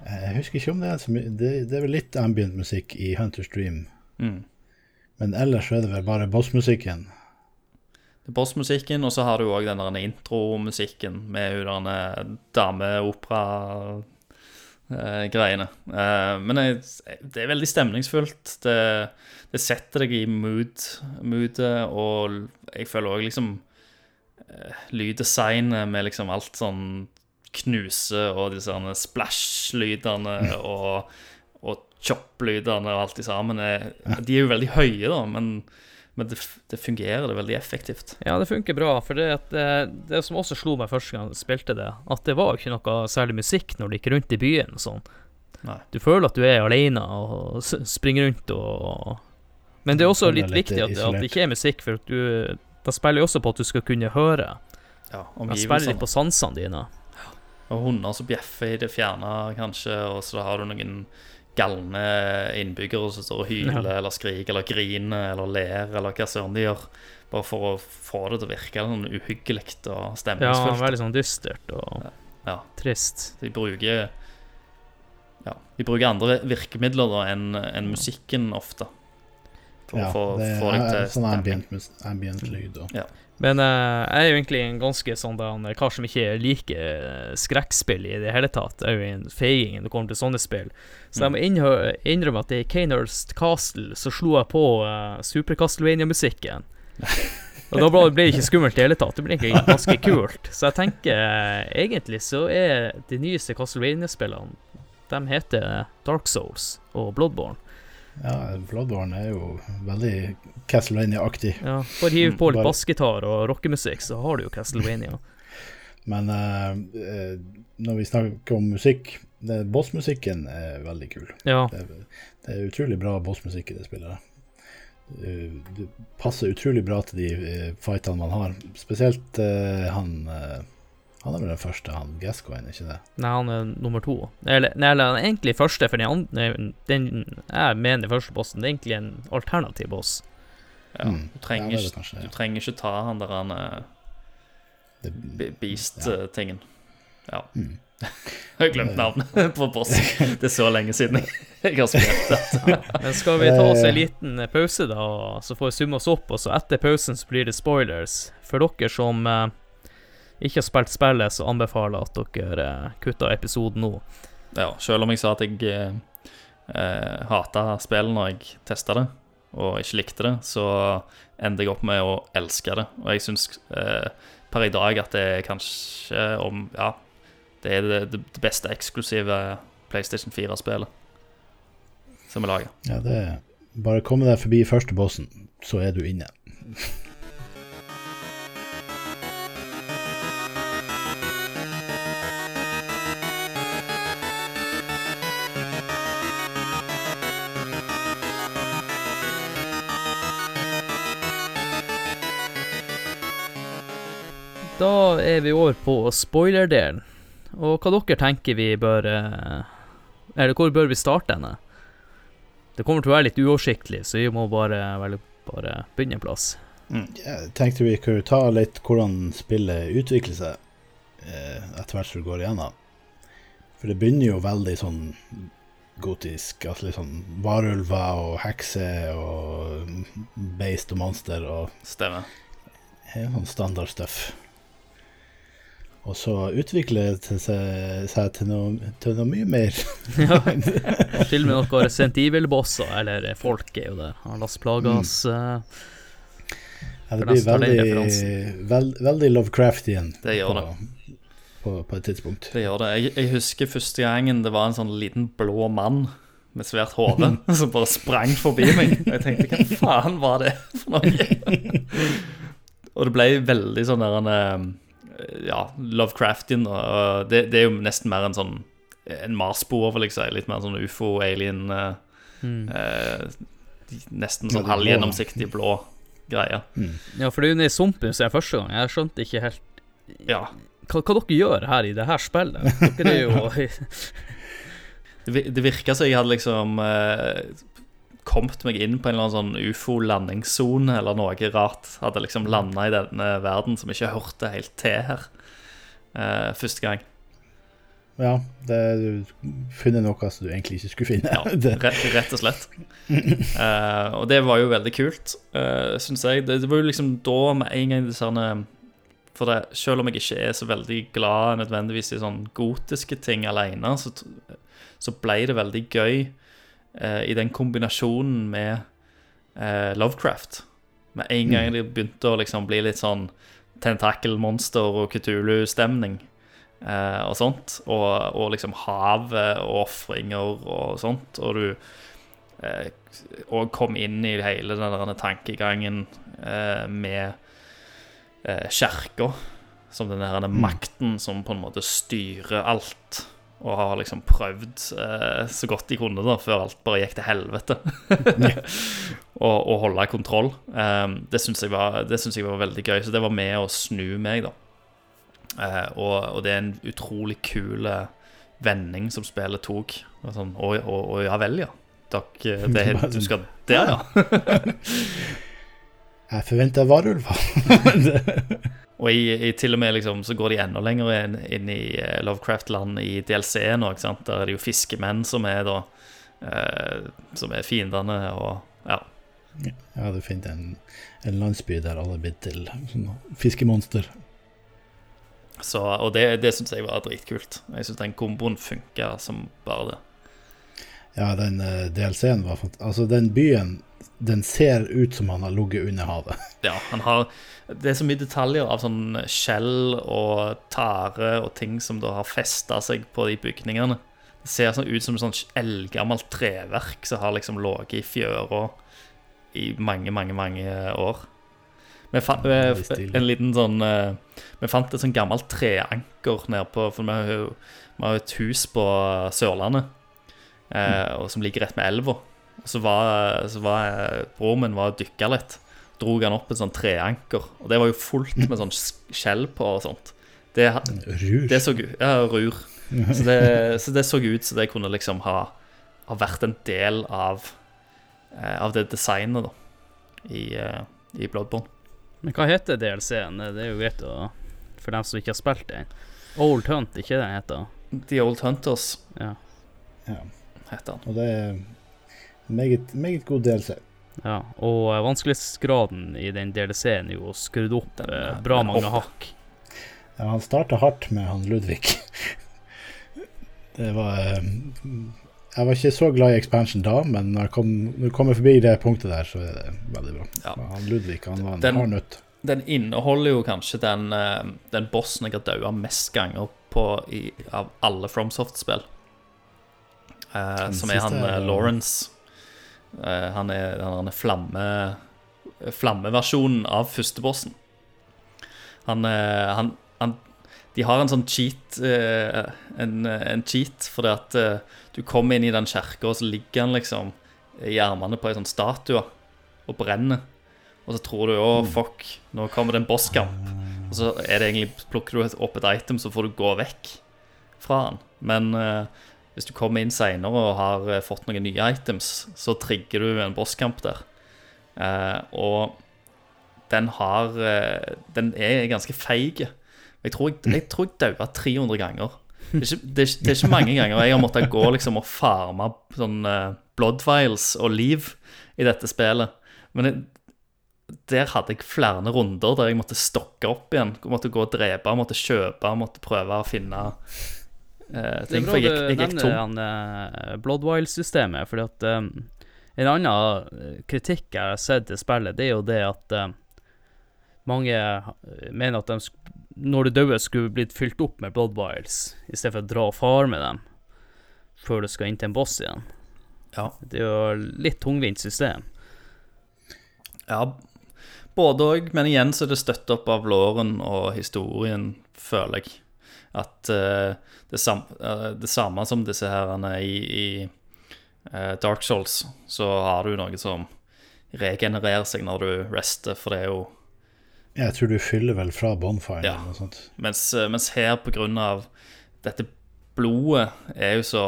jeg husker ikke om det er så mye det, det er vel litt ambient musikk i Hunter's Dream, mm. men ellers så er det vel bare bossmusikken. Det bossmusikken, og så har du òg den der intromusikken med hun der dameopera-greiene. Eh, men det er veldig stemningsfullt. Det, det setter deg i mood, moodet, og jeg føler òg liksom eh, Lyddesignet med liksom alt sånn knuse og disse splash-lydene og, og chop-lydene og alt i sammen. De er jo veldig høye, da, men men det, det fungerer, det veldig effektivt. Ja, det funker bra. For det, at, eh, det som også slo meg første gang jeg spilte det, at det var ikke noe særlig musikk når du gikk rundt i byen og sånn. Nei. Du føler at du er alene og springer rundt og Men det er også litt er litt viktig at, at det ikke er musikk, for at du Da spiller jo også på at du skal kunne høre. Ja, Man spiller litt omgivelsene. på sansene dine. Og hunder som bjeffer i det fjerne, kanskje, og så har du noen galne innbyggere som står og hyler Ja. eller skriker eller griner eller ler eller hva søren de gjør. Bare for å få det til å virke sånn uhyggelig og stemningsfullt. Ja, veldig sånn dystert og Ja. trist. De bruker Ja, de bruker andre virkemidler da enn en musikken ofte. For Ja, å få, det få deg er til sånn ambient, ambient lyd. Og. Men uh, jeg er jo egentlig en ganske sånn da, en kar som ikke liker eh, skrekkspill i det hele tatt. Jeg er jo en feiging når det kommer til sånne spill. Så jeg må innrømme at i Kanehurst Castle så slo jeg på uh, Super Castlevania-musikken. Og da ble det ikke skummelt i det hele tatt. Det ble egentlig ganske kult. Så jeg tenker uh, egentlig så er de nyeste Castlevania-spillene De heter Dark Souls og Bloodborne. Ja, Bloodborne er jo veldig Castlevania-aktig. Ja, Bare hiv på litt Bare- bassgitar og rockemusikk, så har du jo Castlevania. Men eh, når vi snakker om musikk Bossmusikken er veldig kul. Ja. Det, det er utrolig bra bossmusikk i det spillet. Eh, Det passer utrolig bra til de eh, fightene man har. Spesielt han Han er vel den første, han Gascoigne, ikke det? Nei, han er nummer to. Eller, nei, eller han er egentlig første, for den, andre- den jeg mener første bossen, det er egentlig en alternativ boss. Ja, Mm. du, trenger Ja, kanskje, ja. du trenger ikke ta han der han eh, Beast-tingen. Ja. Mm. Jeg har glemt navnet på boss. Det er så lenge siden jeg, har spilt dette. Men skal vi ta oss en liten eh, pause, da, så får vi summe oss opp, og så etter pausen så blir det spoilers. For dere som eh, ikke har spilt spillet, så anbefaler jeg at dere eh, kutter episoden nå. Ja, selv om jeg sa at jeg eh, eh, hata spillet når jeg testa det, og ikke likte det, så endte jeg opp med å elske det. Og jeg syns eh, per i dag at det er kanskje om Ja, det er det, det beste eksklusive PlayStation 4-spillet som er laga. Ja, det er Bare komme deg forbi første bossen, så er du inne. Da er vi over på spoiler-delen. Og hva dere tenker vi bør eh, Eller hvor bør vi starte henne? Det kommer til å være litt uoversiktlig, så vi må bare, vel, bare begynne en plass. Jeg tenkte vi kunne ta litt hvordan spillet utvikler seg eh, etter hvert som du går igjennom. For det begynner jo veldig sånn gotisk. Altså litt sånn varulver og hekser og beist og monster og Stemmer. helt sånn standard stuff. Og så utvikler det seg, seg til, noe, til noe mye mer. Ja. Til og med noen Resident Evil-bosser, eller folk er jo der. Han Las Plagas Mm. Ja, det blir veldig, veld, veldig Lovecraftian Det gjør på, det. På, på et tidspunkt. Det gjør det. Jeg, jeg husker første gangen det var en sånn liten blå mann med svært hode som bare sprang forbi meg. Og jeg tenkte hva faen var det for noe? og det ble veldig sånn der en eh, Ja, Lovecraftian. Og det, det er jo nesten mer en sånn en Mars-spor, vil jeg si. Litt mer sånn ufo-alien eh, mm. eh, Nesten sånn halvgjennomsiktig blå greie. Mm. Ja, for det er jo nede i sumpen som er første gang. Jeg skjønte ikke helt Ja. hva, hva dere gjør her i det her spillet. Dere er jo det virka som jeg hadde liksom eh, kommet meg inn på en eller annen sånn ufo-landingssone eller noe rart. Hadde liksom landa i denne verden som ikke hørte helt til her uh, første gang. Ja, det, du finner noe som du egentlig ikke skulle finne. Ja, rett, rett og slett. Uh, og det var jo veldig kult, uh, syns jeg. Det, det var jo liksom da med en gang sånne For det, selv om jeg ikke er så veldig glad nødvendigvis i sånn gotiske ting alene, så, så ble det veldig gøy eh, i den kombinasjonen med eh, Lovecraft. Med en gang det begynte å liksom bli litt sånn tentakelmonster og Kutulu-stemning eh, og sånt. Og, og liksom havet og ofringer og sånt. Og du eh, og kom inn i hele den der tankegangen eh, med eh, kirka som den der makten som på en måte styrer alt. Og har liksom prøvd eh, så godt de kunne da, før alt bare gikk til helvete. og, og holde kontroll. Eh, det syns jeg, jeg var veldig gøy. Så det var med å snu meg, da. Eh, og, og det er en utrolig kul eh, vending som spillet tok. Og sånn, å, å, å ja vel, ja. Takk, eh, det, du skal der, ja. jeg forventa varulver. Og i, i til og med liksom, så går de enda lenger inn, inn i eh, Lovecraft-land i DLC nå, ikke sant? Der er det jo fiskemenn som er da eh, Som er fiendene, og ja. Ja, du finner en, en landsby der alle er blitt til sånn fiskemonster. Så, og det, det syns jeg var dritkult. Jeg syns den komboen funka som bare det. Ja, den uh, DLC-en var fantastisk. Altså, den byen, den ser ut som han har ligget under havet. Ja, han har Det er så mye detaljer av sånn skjell og tare og ting som da har festa seg på de bygningene. Det ser sånn ut som sånn eldgammelt treverk som har liksom ligget i fjøra i mange, mange, mange år. Vi fant, vi, en liten sånn eh, Vi fant et sånn gammelt treanker nede på For vi har jo et hus på Sørlandet eh, og som ligger rett med elva. Så var, så var eh, broren min var og dykka litt. Drog han opp en sånn treanker. Og det var jo fullt med sånn skjell på og sånt. Det, Rur. det så Ja, rur. Så det, så det så ut som det kunne liksom ha, ha vært en del av eh, Av det designet, da. I, eh, i Bloodborne. Men hva heter DLC-en? Det er jo greit å For dem som ikke har spilt den. Old Hunt, ikke det den heter? The Old Hunters Ja. Ja. Heter han. Og det er meget, meget god DLC. ja. Og eh, vanskelighetsgraden i den DLC-en er jo skrudd opp Den, eh, bra den mange hakk. Ja, han starta hardt med han Ludvig. Det var eh, Jeg var ikke så glad i expansion da, men når jeg kom, når jeg kommer forbi det punktet der, så er det veldig bra. Ja. Han Ludvig han var en Den- hard nøtt. Den inneholder jo kanskje den, den bossen jeg har daua mest ganger på i, av alle FromSoft-spill. Den som er han eh, er- Lawrence. Uh, han er denne der flamme flammeversjonen av førstebossen. Han, uh, han, han De har en sånn cheat en, en cheat fordi at du kommer inn i den kirka, og så ligger han liksom i armene på ei sånn statue og brenner. Og så tror du 'å, fuck, nå kommer det en bosskamp'. Og så er det egentlig, plukker du opp et item, så får du gå vekk fra han. Men eh, hvis du kommer inn seinere og har eh, fått noen nye items, så trigger du en bosskamp der. Eh, og den har eh, Den er ganske feig. Jeg tror jeg, jeg, daua 300 ganger. Det er, ikke, det, er det er ikke mange ganger jeg har måttet gå liksom og farme sånn uh, blood vials og liv i dette spillet. Men jeg, der hadde jeg flere runder der jeg måtte stokke opp igjen. Jeg Måtte gå og drepe, måtte kjøpe, måtte prøve å finne eh, Det er For bra jeg du gikk, gikk nevner tom. han, eh, Bloodwild-systemet, fordi at um, en annen kritikk jeg har sett til spillet, det er jo det at um, mange mener at de, når du dør, skulle blitt fylt opp med Bloodwiles, i stedet for å dra og fare med dem før du skal inn til en boss igjen. Ja. Det er jo litt tungvint system. Ja, både òg, men igjen så er det støtt opp av låren og historien, føler jeg. At eh, det, sam eh, det samme som disse herrene i, i eh, Dark Souls, så har du noe som regenererer seg når du rester, for det er jo Jeg tror du fyller vel fra bonfire Ja. eller noe sånt. Mens, mens her, på grunn av dette blodet, er jo så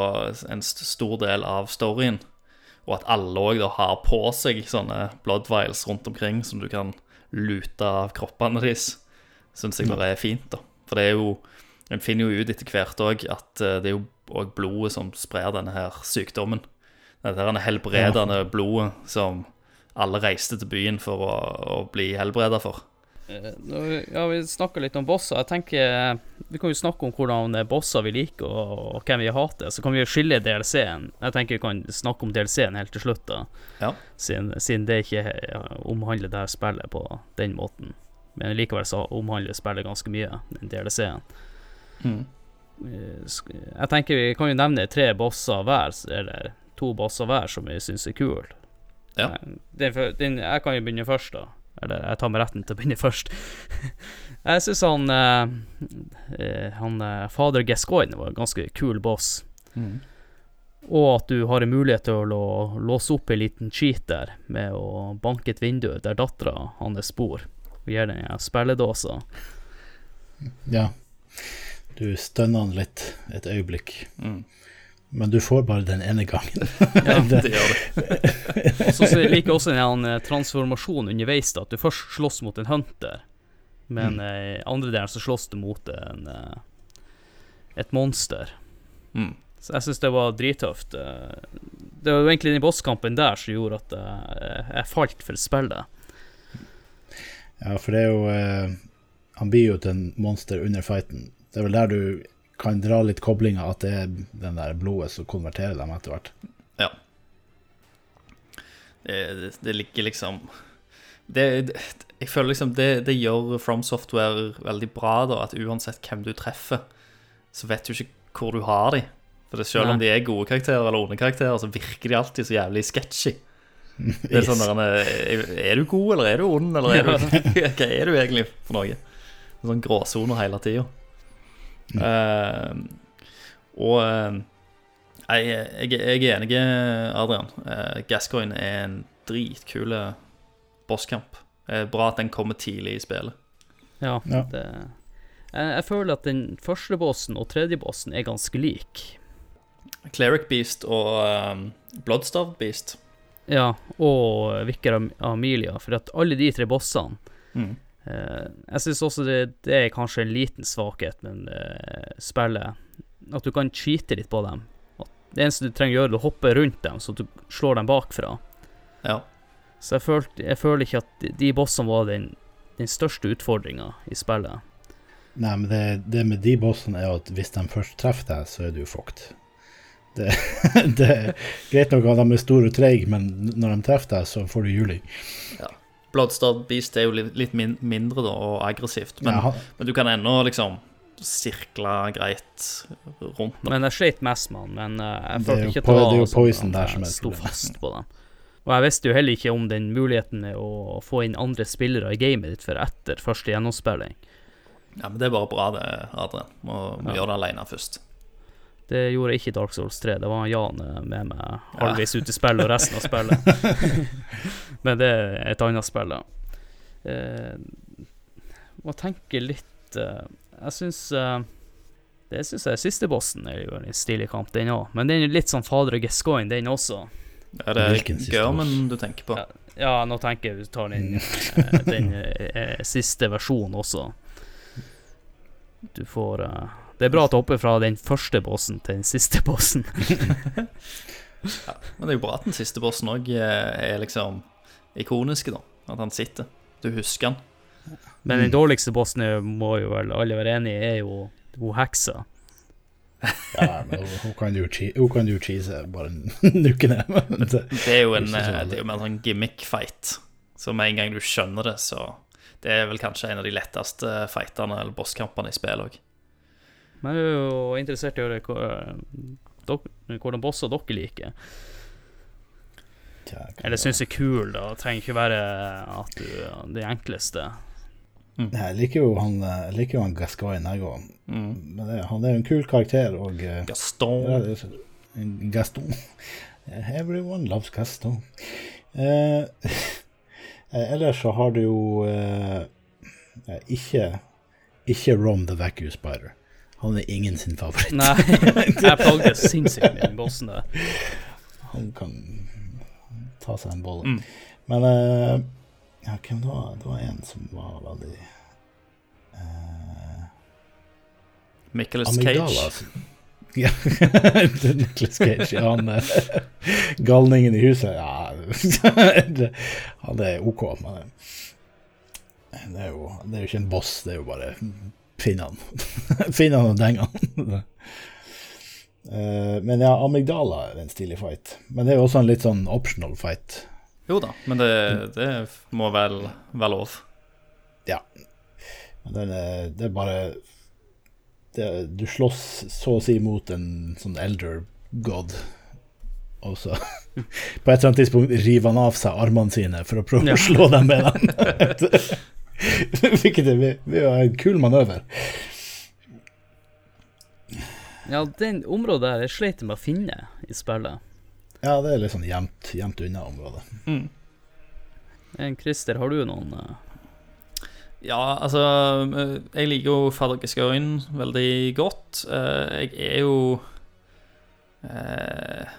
en st stor del av storyen. Og at alle òg har på seg sånne blood vials rundt omkring som du kan lute av kroppene deres, syns jeg bare er fint. da For det er jo En finner jo ut etter hvert òg at eh, det er jo òg blodet som sprer denne her sykdommen. Dette her helbredende blodet som alle reiste til byen for å, å bli helbreda for. Eh, Ja, vi snakka litt om bosser. Jeg tenker eh, Vi kan jo snakke om hvordan bosser vi liker, og, og hvem vi hater. Så kan vi jo skille DLC-en. Jeg tenker vi kan snakke om DLC-en helt til slutt, da. Ja. Siden, siden det ikke omhandler det her spillet på den måten. Men likevel så omhandler spillet ganske mye, den DLC-en. Mm. Eh, Jeg tenker vi kan jo nevne tre bosser hver, eller to bosser hver, som vi syns er kule. Ja. Eh, jeg kan jo begynne først, da. Eller jeg tar meg retten til å begynne først. jeg syns han eh, Han fader Gascoigne var en ganske kul boss. Mm. Og at du har en mulighet til å låse opp en liten cheat der, med å banke et vindu der dattera hans bor, og gir den en spilledåse. Ja. Du stønner han litt et øyeblikk, Mm. men du får bare den ene gangen. Ja, Det gjør det. Og så liker jeg også en eh, transformasjon underveis, da, at du først slåss mot en hunter, men eh, i andre delen så slåss du mot en, eh, et monster. Mm. Så jeg syns det var drittøft. eh. Det var jo egentlig den bosskampen der som gjorde at jeg, jeg falt for spillet. Ja, for det er jo eh, Han blir jo til en monster under fighten. Det er vel der du kan dra litt koblinga at det er den der blodet som konverterer dem etter hvert. Ja. Det, det, det ligger liksom det, det, Jeg føler liksom det, det gjør From Software veldig bra, da. At uansett hvem du treffer, så vet du ikke hvor du har dem. For det, selv om de er gode karakterer eller onde karakterer, så virker de alltid så jævlig sketchy. Det er sånn der, er, er du god, eller er du ond, eller er du, hva er du egentlig for noe? En sånn gråsoner hele tida. Og eh, jeg, jeg, jeg er enig, Adrian. Uh, Gascoigne er en dritkul bosskamp. Det er bra at den kommer tidlig i spillet. Ja, Ja. det jeg, jeg føler at den første bossen og tredje bossen er ganske lik. Cleric Beast og um, Bloodstav Beast. Ja, og Vicker Am- Amelia, for at alle de tre bossene Mm. Eh, Jeg syns også det, det er kanskje en liten svakhet med eh, spillet. At du kan cheate litt på dem. At det eneste du trenger å gjøre, er å hoppe rundt dem, så du slår dem bakfra. Ja. Så jeg, følte, jeg føler ikke at de, de bossene var den, den største utfordringa i spillet. Nei, men det, det med de bossene er jo at hvis de først treffer deg, så er du fucked. Det, det er greit nok at de er store og treige, men når de treffer deg, så får du juling. Bloodstared Beast er jo litt, litt min, mindre da, og aggressivt, men, Ja, men du kan ennå liksom sirkle greit rundt. Da. Men jeg sleit mest med den, men eh, jeg følte ikke at det det er var jo sånn poison der som er sto fast på den. Og jeg visste jo heller ikke om den muligheten med å få inn andre spillere i gamet ditt før etter første gjennomspilling. Ja, men det er bare bra, det, Adrian. Må, må Ja. gjøre det alene først. Det gjorde ikke Dark Souls 3. Det var Jan eh, med meg halvveis ut i spillet og resten av spillet. Men det er et annet spill, da. Eh, må tenke litt eh, Jeg syns eh, Det syns jeg siste bossen er jo en stilig kamp, den òg. Men den er litt sånn Fader og Gescoin, den også. Er det Hvilken siste Gørmen boss? du tenker på? Ja. Ja, nå tenker jeg vi tar den, Mm. eh, den eh, siste versjonen også. Du får eh, Det er bra at du hopper fra den første bossen til den siste bossen. Men det er jo bra at den siste bossen òg er liksom ikonisk, da. At han sitter. Du husker han. Men Mm. den dårligste bossen må jo vel alle være enig i, er jo hun heksa. Ja, men hun, kan jo hun kan jo cheese, bare nuke ned. Det- Det er jo en, Ikke så eh, veldig. det er jo mer en sånn gimmick-fight. Så med en gang du skjønner det, så Det er vel kanskje en av de letteste fightene eller bosskampene i spillet òg. Men jeg er jo interessert i å høre hvordan bosser dere liker. Eller syns er kul, da. Trenger ikke være at du det enkleste. Jeg liker jo han, jeg liker jo han Gascoigne, jeg òg. Mm. Men det, han er jo en kul karakter, og eh, Gaston. ja, det er Gaston. Everyone loves Gaston. Eh, eh, ellers så har du jo eh, eh, ikke Ikke Rom the Vacuum Spider. Han er ingen sin favoritt. Nei, jeg plagdes sinnssykt med den bossen der. Han kan ta seg en bolle. Mm. Men uh, ja, hvem det var det? var en som var veldig uh, Nicholas Amygdala. Cage. altså. Ja, det Nicolas Cage. Ja, han eh, galningen i huset Ja, han er OK, men eh, det er, jo, det er jo ikke en boss, det er jo bare finne han. finne han og denge han. Eh, men ja, Amygdala er en stilig fight. Men det er jo også en litt sånn optional fight. Jo da, men det, det må vel være lov. Men den er, det er bare det, Du slåss så å si mot en sånn elder god, og så På et eller annet tidspunkt river han av seg armene sine for å prøve Ja. å slå dem med dem. Hvilket er vi- vi en kul manøver. Ja, den området der jeg sleit med å finne i spillet. Ja, det er litt sånn gjemt, gjemt unna området. Mm. Christer, har du noen eh, Ja, altså eh, Jeg liker jo Fader Gascoigne veldig godt. Eh, Jeg er jo eh,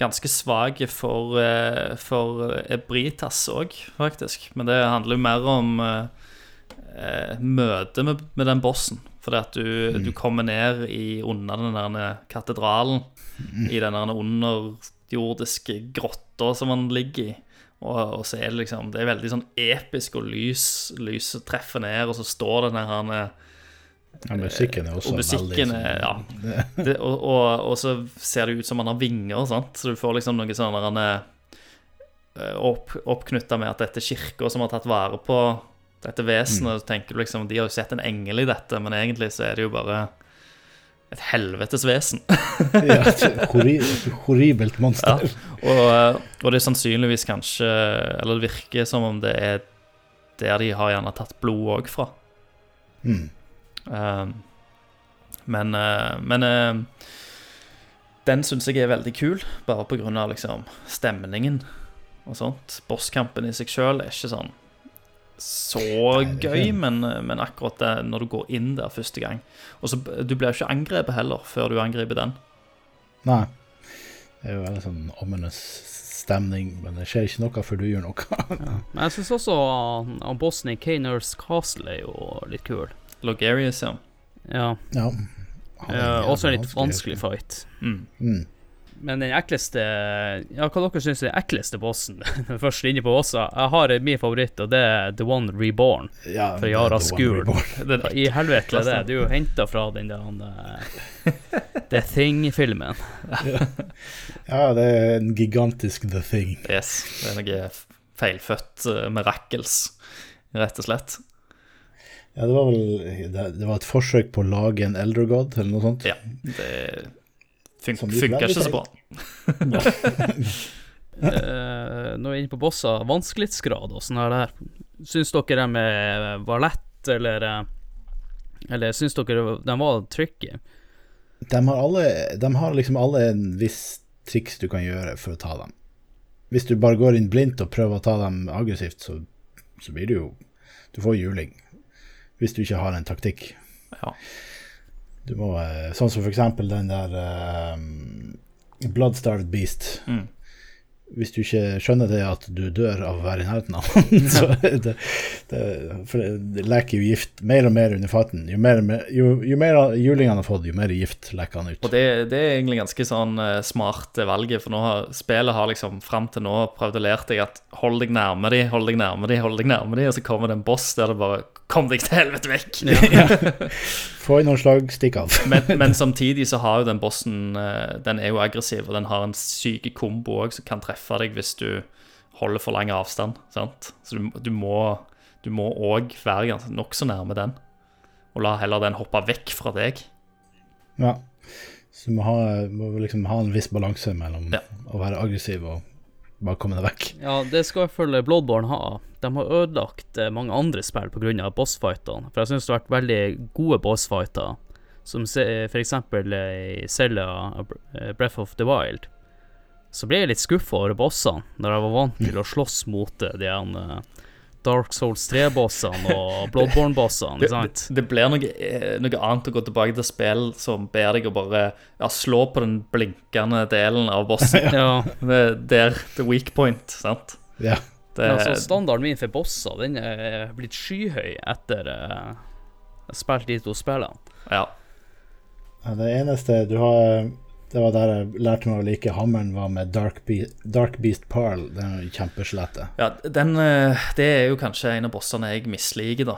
ganske svak for, eh, for Ebritas òg, faktisk. Men det handler jo mer om eh, eh, møtet med, med den bossen. Fordi at du, du kommer ned i under den der katedralen. I den der underjordiske grotta som han ligger i. Og, og så er det liksom Det er veldig sånn episk, og lys Lyset treffer ned, og så står den der han er Ja, musikken er også Og musikken veldig sånn- ja. det, og, og, og så ser det ut som han har vinger, sant? så du får liksom noe sånn han er eh, opp, oppknytta med at dette er kirka som har tatt vare på dette vesenet. Så tenker du liksom De har jo sett en engel i dette, men egentlig så er det jo bare et helvetes vesen. ja, et horri, horribelt monster. Og, eh, og det er sannsynligvis kanskje Eller det virker som om det er der de har gjerne tatt blod òg fra. Mm. Um, men eh, men eh, den syns jeg er veldig kul, bare av liksom stemningen og sånt. Bosskampen i seg sjøl er ikke sånn så gøy, men, men akkurat det når du går inn der første gang Og så Du blir jo ikke angrepet heller før du angriper den. Nei. Det er jo veldig sånn ominous stemning, men det skjer ikke noe før du gjør noe. Men jeg syns også bossen i Kaners Castle er jo litt kul. Logarius, ja. Ja. ja. Er eh, også en litt vanskelig fight. Mm. Mm. Men den ekleste Ja, hva dere syns er den ekleste bossen? Først inne på Åsa. Jeg har min favoritt, og det er The One Reborn. Ja, fra Yara. Reborn. I helvete er det. Du er jo henta fra den der han, eh, The Thing-filmen. Ja, det er en gigantisk The Thing. Yes, det er noe feilfødt uh, mirakels, rett og slett. Ja, det var vel det, det var et forsøk på å lage en eldre God, eller noe sånt. Ja, det fun funker ikke så bra. Eh, nå er vi inne på bosser. Vanskelighetsgrad og sånn her der. Syns dere de var lett, eller eh, Eller syns dere de var tricky? De har, alle, de har liksom alle en viss triks du kan gjøre for å ta dem. Hvis du bare går inn blindt og prøver å ta dem aggressivt, så, så blir det jo Du får juling. Hvis du ikke har en taktikk. Ja. Du må, eh, sånn som eksempel den der um, Bloodstarved Beast. Mm. Hvis du ikke skjønner det at du dør av å være i nærheten av den, så det, det For det, leker jo gift mer og mer under faten. Jo mer, jo, jo mer juling han har fått, jo mer gift leker han ut. Og det, det er egentlig ganske sånn eh, smart valget, for nå har spillet har liksom fram til nå prøvd å lære deg at hold deg nærme de, hold deg nærme de, hold deg nærme de, og så kommer det en boss der det bare Kom deg til helvete vekk! Få inn noen slag, stikk av. Men, men samtidig så har jo den bossen eh, Den er jo aggressiv, og den har en syk kombo òg som kan treffe deg hvis du holder for lang avstand. sant? Så du, du må du må òg være nokså nærme den, og la heller den hoppe vekk fra deg. Ja. Så du må, ha, må liksom ha en viss balanse mellom Ja. å være aggressiv og bare komme deg vekk. Ja, det skal i hvert fall Bloodborne ha. De har ødelagt eh, mange andre spill pga. bossfightene. For jeg syns det har vært veldig gode bossfighter, som f.eks. i eh, Breath of the Wild. Så ble jeg litt skuffa over bossene, når jeg var vant til å slåss mot eh, de eh, Dark Souls 3-bossene og Bloodborne-bossene. Det, det, det blir noe, eh, noe annet å gå tilbake til spill som ber deg å bare ja, slå på den blinkende delen av bossen. Ja, Det er der the weak point, sant? Ja. Det, altså Standarden min for bosser Den er blitt skyhøy etter uh, spilt de to spillene. ja. Ja, Det eneste du har Det var der jeg lærte meg å like hammeren, var med Dark, Be Dark Beast Parl. Den kjempeslettet. ja den, eh, det er jo kanskje en av bossene jeg misliker, da.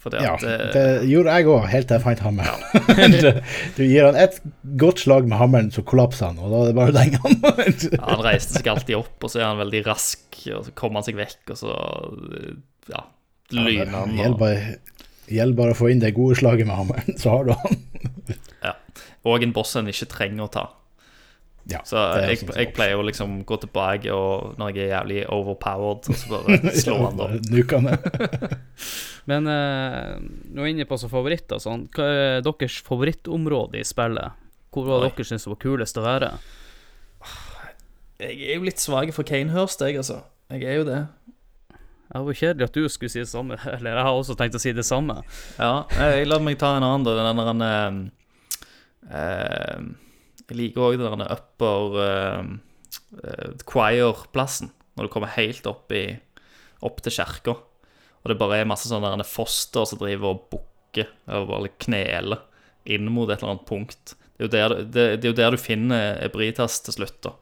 Fordi Ja, at eh, det gjorde jeg òg, helt til jeg fant hammeren. du, du gir han et godt slag med hammeren, så kollapser han, og da er det bare den hammeren. han. ja, han reiste seg alltid opp, og så er han veldig rask, og så kommer han seg vekk, og så eh, ja, lyner han. Gjelder Og, bare, gjelder bare å få inn det gode slaget med hammeren, så har du han. Og en boss en ikke trenger å ta. Ja, Så jeg, jeg pleier å liksom gå tilbake og når jeg er jævlig overpowered, og så bare slå han da. Nuka ned. Men uh, nå er vi inne på så favoritter. Sånn. Hva er deres favorittområde i spillet? Hvor var dere syns var kulest å være? Jeg er jo litt svag for Kanehurst, jeg, altså. Jeg er jo det. Det var kjedelig at du skulle si det samme. Eller jeg har også tenkt å si det samme. Ja, jeg la meg ta en annen, da. Den der eh, Jeg liker òg den der upper eh, eh, choir-plassen. Når du kommer helt opp, i, opp til kirka. Og det bare er masse sånne foster som driver og bukker, eller bare kneler, inn mot et eller annet punkt. Det er jo der, det, det er jo der du finner Ebritas til slutt, da.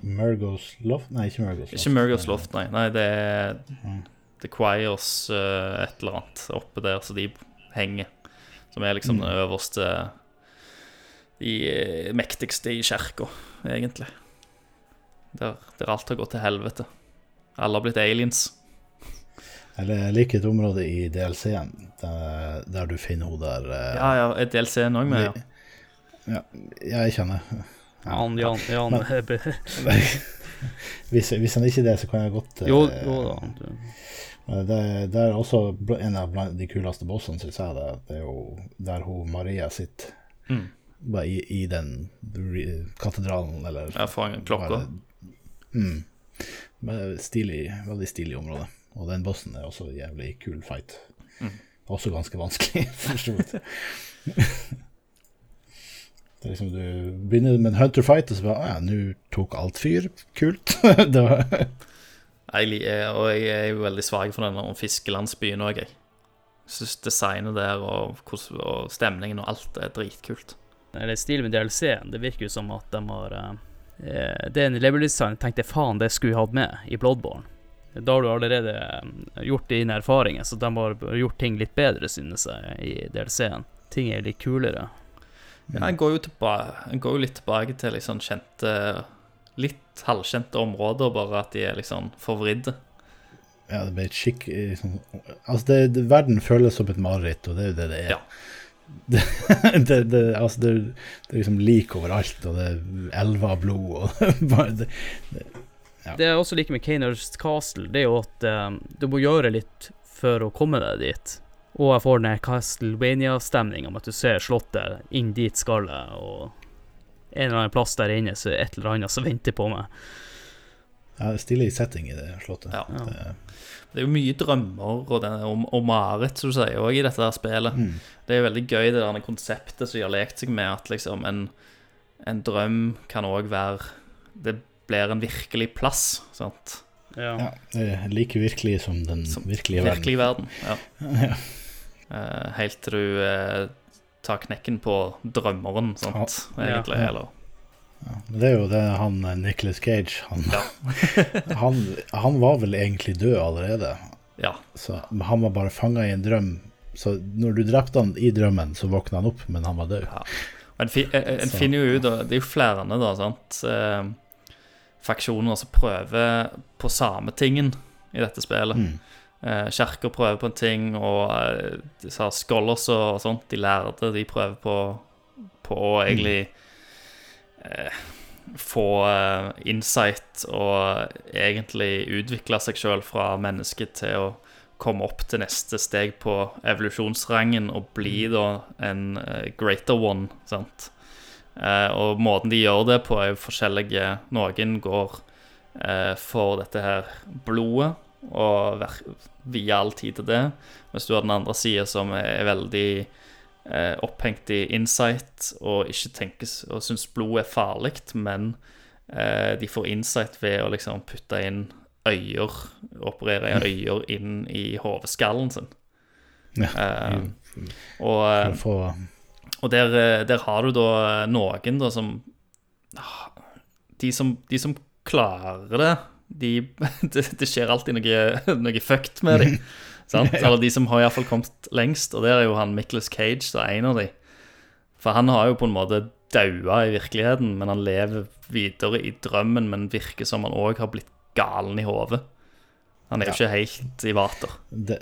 Murgos Loft? Nei, ikke Murgos Loft. Ikke Murgos Loft, nei. nei det er The Choirs uh, et eller annet oppe der, så de henger. Som er liksom den øverste De eh, mektigste i kirka, egentlig. Der, der alt har gått til helvete. Alle har blitt aliens. Eller jeg liker et område i DLC-en, der, der du finner henne der eh, Ja, ja, er DLC-en òg med? Ja. Ja, jeg kjenner. Jan, Jan, Jan Hvis, hvis han ikke er det, så kan jeg godt eh, Jo, jo da. du- Det, det er også en av de kuleste bossene, syns jeg. Det, det er jo der hun Maria sitter. Mm. Bare i, i den katedralen, eller Ja, foran klokka. bare- Mm. Stilig, veldig stilig område. Og den bossen er også en jævlig kul fight. Mm. Også ganske vanskelig, for så vidt. Det er liksom Du begynner med en hunter fight, og så bare Å ja, nå tok alt fyr. Kult. det var Jeg, eh, og jeg er jo veldig svak for denne fiskelandsbyen òg, jeg. Syns designet der og, og stemningen og alt er dritkult. Eller stilen med DLC-en, det virker jo som at de har eh, eh, Det er en level-design tenkte faen, det skulle vi hatt med i Bloodborne. Da har du allerede eh, gjort dine erfaringer, så de har gjort ting litt bedre, synes jeg, i DLC-en. Ting er litt kulere. Ja, en går jo, tilbake, går jo litt tilbake til liksom kjente Litt halvkjente områder, bare at de er liksom forvridde. Ja, det blir et skikk liksom, Altså, det, det, verden føles som et mareritt, og det er jo det det er. Ja. Det, det, det, altså, det, det er liksom lik overalt, og det er elver av blod og bare det, Ja. Det jeg også liker med Caners Castle, det er jo at um, du må gjøre litt for å komme deg dit. Og jeg får den Castlevania-stemninga med at du ser slottet, inn dit skal jeg, og en eller annen plass der inne så er et eller annet som venter på meg. Ja, stilig setting i det slottet. Ja. Det, Det er jo mye drømmer og, den, og, og mareritt, som du sier, også, i dette her spillet. mm. Det er veldig gøy, det der konseptet som de har lekt seg med, at liksom en, en drøm kan òg være Det blir en virkelig plass, sant? Ja. ja, det er like virkelig som den Som virkelige verden. Virkelig verden. Ja. Ja. Eh, helt til du eh, tar knekken på drømmeren, sant, Ja. egentlig. Ja. Eller Ja, det er jo det han Nicholas Nicolas Cage han, Ja. han, han var vel egentlig død allerede. Ja. Så han var bare fanga i en drøm. Så når du drepte han i drømmen, så våkna han opp, men han var død. Ja. En, fi, en, en finner jo ut, det er jo flere da, sant, eh, faksjoner som prøver på samme tingen i dette spillet. Mm. Eh, Kjerker prøver på en ting, og eh, disse scholars og sånt, de lærde, de prøver på, på å egentlig eh, få eh, insight og egentlig utvikle seg sjøl fra menneske til å komme opp til neste steg på evolusjonsrangen og bli da en eh, greater one, sant. Eh, og måten de gjør det på, er jo forskjellige. Noen går eh, for dette her blodet og vier all tid til det. Mens du har den andre sida som er veldig eh, opphengt i insight og ikke tenkes, og syns blod er farlig, men eh, de får insight ved å liksom putte inn øyer, operere øyer inn i hodeskallen sin. Ja, Eh, for og, eh, og der, eh, der har du da noen da som ah, De som, de som klarer det, de, det, det skjer alltid noe, noe fucked med dem. sant? Eller de som har iallfall kommet lengst, og der er jo han Nicholas Cage da, en av de. For han har jo på en måte daua i virkeligheten, men han lever videre i drømmen, men virker som han òg har blitt galen i hodet. Han er jo Ja. ikke helt i vater. det,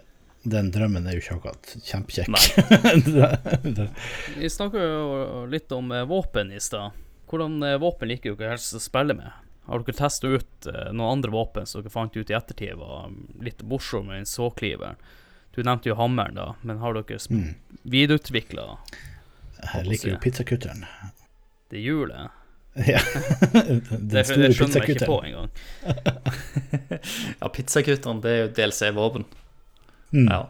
Den drømmen er jo ikke akkurat kjempekjekk. Vi snakka jo litt om eh, våpen i stad. Hvordan eh, våpen liker dere helst å spille med? Har dere testa ut eh, noen andre våpen som dere fant ut i ettertid var litt morsomme enn såkliveren? Du nevnte jo hammeren, da, men har dere mm. videreutvikla Jeg liker jo pizzakutteren. det hjulet? Ja. Den Det, store det skjønner jeg ikke på engang. Ja, pizzakutteren, det er jo DLC-våpen. Mm. Ja,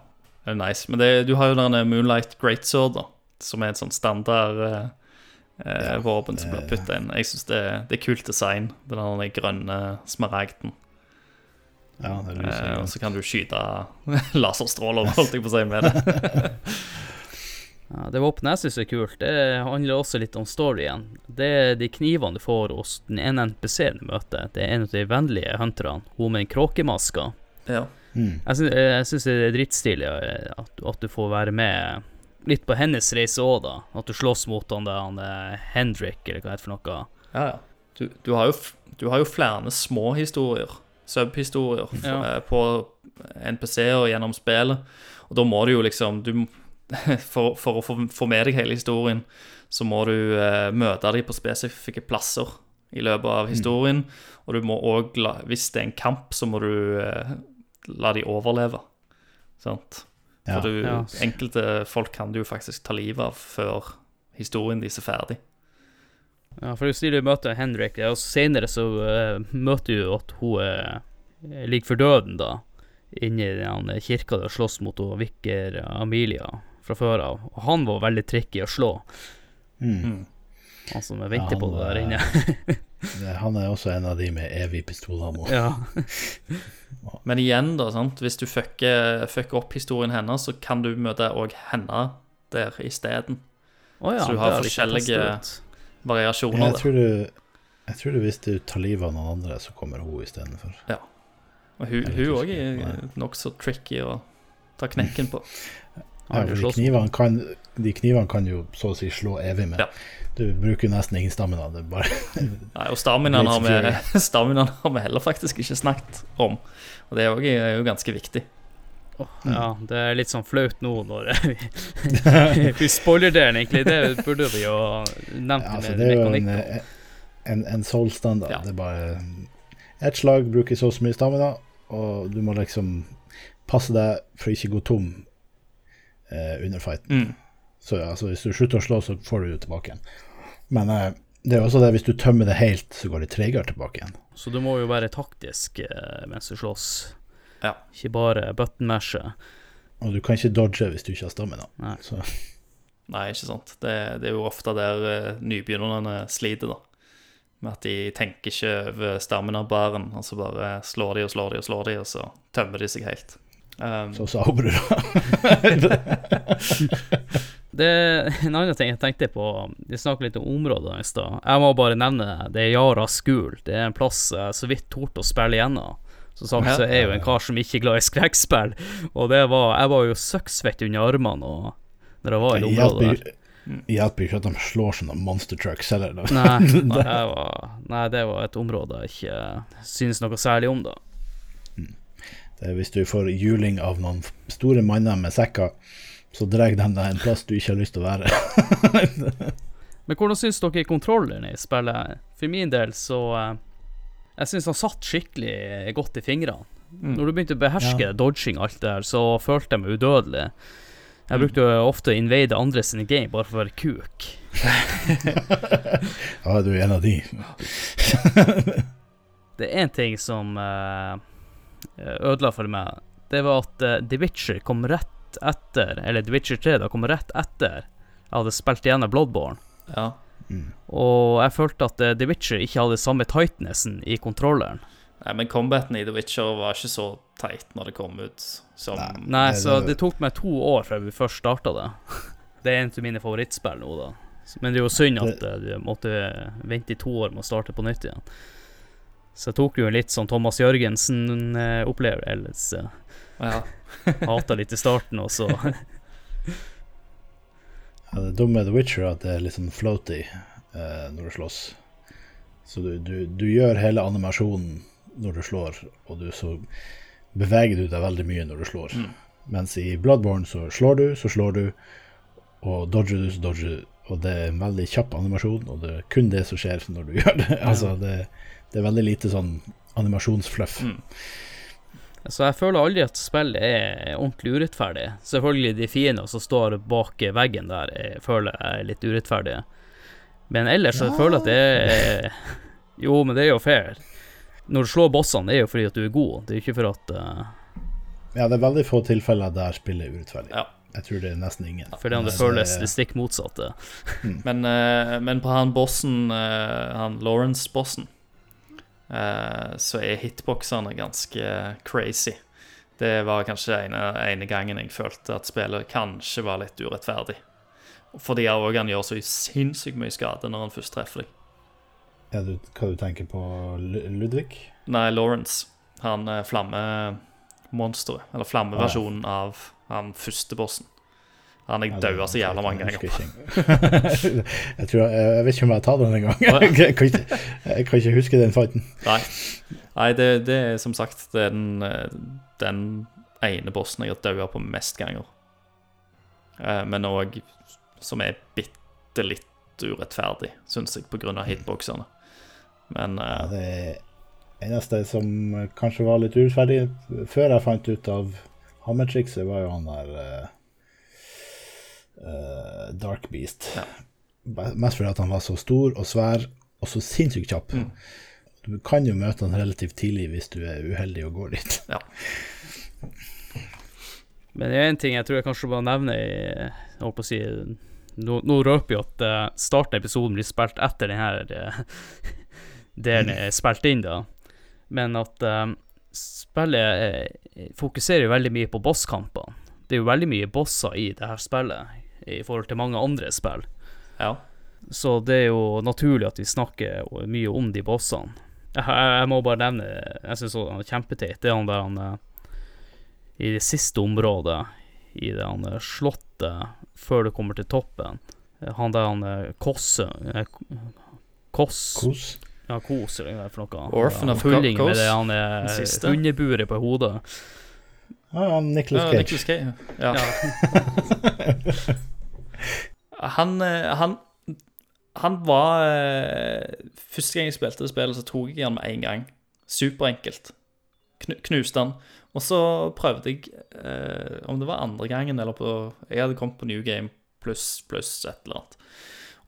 det er nice. Men det, du har jo den Moonlight Greatsword, da, som er en sånn standard eh, eh, Ja, våpen som blir putta inn. Jeg syns det, det er kult design, den grønne smaragden. Ja, det Eh, og så kan du skyte laserstråler, holdt jeg på å si, med det. Ja, det våpenet jeg syns er kult, det handler også litt om storyen. Det er de knivene du får hos den ene NPC-en du møter. Det er en av de vennlige hunterne, hun med den kråkemaska. Ja. Mm. Jeg syns, det er drittstilig eh, at, at du får være med litt på hennes reise òg, da. At du slåss mot han der han Hendrik, eller hva det er for noe. ja, ja. Du, du, har jo, du har jo flere små historier, sub-historier, Ja. eh, på NPC-er gjennom spillet. Og da må du jo liksom du, for, for å få, med deg hele historien, så må du uh, møte dem på spesifikke plasser i løpet av historien. Og du må òg, hvis det er en kamp, så må du uh, la de overleve. Sant? Ja. For du, Ja. enkelte folk kan du jo faktisk ta livet av før historien deres er ferdig. Ja, for du sier du møter Henrik, og senere så uh, møter du at hun uh, ligger for døden, da. Inni den kirka der slåss mot hun vikker Amelia fra før av. Og han var veldig tricky å slå, Mm. Han som venter Ja, på det der inne. Han er også en av de med evig pistolammo. ja. Men igjen, da, sant? hvis du fucker, fucker opp historien hennes, så kan du møte òg henne der isteden. Oh, ja, Så du har forskjellige- Variasjoner Jeg tror du jeg tror du hvis du tar livet av noen andre, så kommer hun istedenfor. Og hun òg er nokså tricky å ta knekken på. Ja, de knivene kan, de knivene kan jo så å si slå evig med. Ja. Du bruker nesten ingen stamina. Det bare Nei, og staminaen har, vi, staminaen har vi heller faktisk ikke snakket om. Og det er også- er jo ganske viktig. Ja, det er litt sånn flaut nå når vi, vi spoiler delen, egentlig. Det burde vi jo nevnt ja, altså, med Det er jo en, mekanikk. en, en soul-standard. Ja. Det er bare Ett slag bruker så og så mye stamina, og du må liksom passe deg for å ikke gå tom eh, under fighten. Mm. Så altså, hvis du slutter å slå, så får du det tilbake igjen. Men eh, det er også det, hvis du tømmer det helt, så går det tregere tilbake igjen. Så du må jo være taktisk eh, mens du slåss. Ja. Ikke bare button mashe. Og du kan ikke dodge hvis du ikke har stamina. Nei. Så Nei, ikke sant. Det, det er jo ofte der uh, nybegynnerne sliter, da. Med at de tenker ikke over stamina-baren, og så bare slår de og slår de og slår de, og så tømmer de seg helt. Um, så sa Obrura. Det En annen ting jeg tenkte på Vi snakket litt om områder i stad. Jeg må bare nevne det. Det er Yara School. Det er en plass jeg så vidt torde å spille igjennom. Som sagt så er jeg jo en kar som ikke er glad i skrekkspill, og det var Jeg var jo søkksvett under armene og når jeg var i det Det området der. hjelper hjelper ikke at de slår sånne monster trucks heller. Nei, nei, var, nei, det var et område jeg ikke synes noe særlig om, da. Det er hvis du får juling av noen store manner med sekker, så drar de deg en plass du ikke har lyst til å være. Men hvordan syns dere kontrolleren i spillet? For min del så eh, Jeg syns han satt skikkelig godt i fingrene. mm. Når du begynte å beherske Ja. dodging og alt det der, så følte jeg meg udødelig. Jeg brukte jo ofte å invade andre sine game bare for å være kuk. Ja, du er en av de. Det er én ting som eh, ødela for meg. Det var at eh, The Witcher kom rett etter, eller The Witcher 3 da kom rett etter jeg hadde spilt igjennom Bloodborne. Ja. Mm. Og jeg følte at eh, The Witcher ikke hadde samme tightnessen i kontrolleren. Nei, men combaten i The Witcher var ikke så teit når det kom ut som Nei. Nei, så det- tok meg to år før vi først starta det. Det er en av mine favorittspill nå, da. Men det er jo synd at eh, du måtte vente i to år med å starte på nytt igjen. Så jeg tok jo en litt sånn Thomas Jørgensen-opplevelse. Ja. Hata litt i starten, og så Ja, det dumme med The Witcher er at det er litt sånn floaty eh, når du slåss. Så du, du, du gjør hele animasjonen når du slår, og du så beveger du deg veldig mye når du slår. Mm. Mens i Bloodborne så slår du, så slår du, og dodger du, så dodger du. Og det er en veldig kjapp animasjon, og det er kun det som skjer når du gjør det. altså, det, det er veldig lite sånn animasjonsfluff. Mm. Så jeg føler aldri at spillet er ordentlig urettferdig. Selvfølgelig de fiendene som står bak veggen der, jeg føler jeg er litt urettferdige. Men ellers så jeg føler jeg at det er Jo, men det er jo fair. Når du slår bossene, det er jo fordi at du er god. Det er jo ikke for at uh... Ja, det er veldig få tilfeller der spillet er urettferdig. Ja. Jeg tror det er nesten ingen. Fordi om det Nei, føles det- det stikk motsatte. Men, uh, men på han bossen, uh, han Lawrence-bossen, eh, så er hitboxene ganske crazy. Det var kanskje ene, ene gangen jeg følte at spillet kanskje var litt urettferdig. Fordi òg han gjør så sinnssykt mye skade når han først treffer deg. Ja, du, hva du tenker på Ludvig? Nei, Lawrence. Han eh, flammemonsteret. Eller flammeversjonen av han første bossen. Han jeg Ja, daua så jævla mange ganger jeg, tror, jeg, vet ikke om jeg har tatt den en gang. Å, jeg, kan ikke, jeg kan ikke huske den fighten. Nei, Nei det, det er som sagt det er den, eh, den ene bossen jeg har daua på mest ganger. Eh, Men òg som er bitte litt urettferdig, syns jeg, pga. hitboxene. Men Ja, eh, det eneste som kanskje var litt urettferdig før jeg fant ut av hammertrikset, var jo han der eh, eh, Dark Beast. Ja. Mest fordi at han var så stor og svær og så sinnssykt kjapp. Mm. Du kan jo møte han relativt tidlig hvis du er uheldig og går dit. ja. Men det er en ting jeg tror jeg kanskje bare nevner i Jeg holdt på å si Nå, nå røper jeg at uh, starten av episoden blir spilt etter denne her delen er spilt inn, da. Men at um, spillet eh, fokuserer jo veldig mye på bosskamper. Det er jo veldig mye bosser i det her spillet, i forhold til mange andre spill. Ja. Så det er jo naturlig at vi snakker mye om de bossene. Jeg, jeg, jeg må bare nevne Jeg syns han er kjempeteit. Det er han der han eh, I det siste området, i det han eh, slottet før du kommer til toppen. Eh, Han der han Kosse Koss Kos. Ja, Kos, eller hva det er for noe. Orphan Han of Kos, med det han er hundeburet på hodet. Ja, ja, Nicholas Ja, Cage. Nicolas Cage. Ja. Ja. Han, eh, han Han var eh, Første gang jeg spilte det spillet, så tok jeg han med en gang. Superenkelt. Knu, knuste han. Og så prøvde jeg eh, Om det var andre gangen eller på Jeg hadde kommet på New Game pluss pluss et eller annet.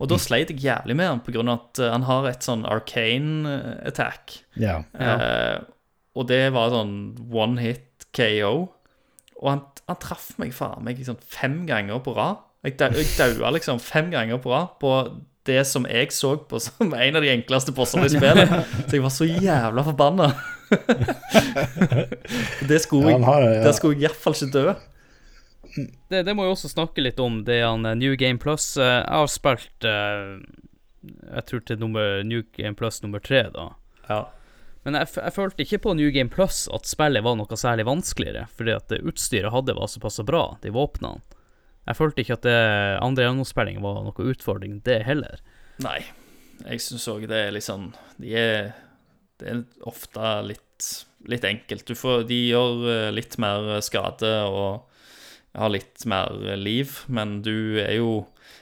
Og da sleit jeg jævlig med han pga. at eh, han har et sånn arcane attack. Ja. Ja. Eh, og det var sånn one hit KO. Og han, han traff meg faen meg sånn fem ganger på rad. Jeg, dau- daua liksom fem ganger på rad på det som jeg så på som en av de enkleste bossene i spillet. Så jeg var så jævla forbanna. det skulle Ja, jeg, ja. skulle jeg iallfall ikke dø. det, det må jeg også snakke litt om det han eh, New Game Plus eh, Jeg har spilt eh, Jeg tror til nummer, New Game Plus nummer tre, da. Ja. Men jeg, jeg følte ikke på New Game Plus at spillet var noe særlig vanskeligere, fordi at utstyret hadde, var såpass bra, de våpnene. Jeg følte ikke at det andre gjennomspilling var noe utfordring, det heller. Nei, jeg syns òg det er litt sånn De er, det er ofte litt, litt enkelt. Du får, de gjør eh, litt mer skade og har litt mer liv, men du er jo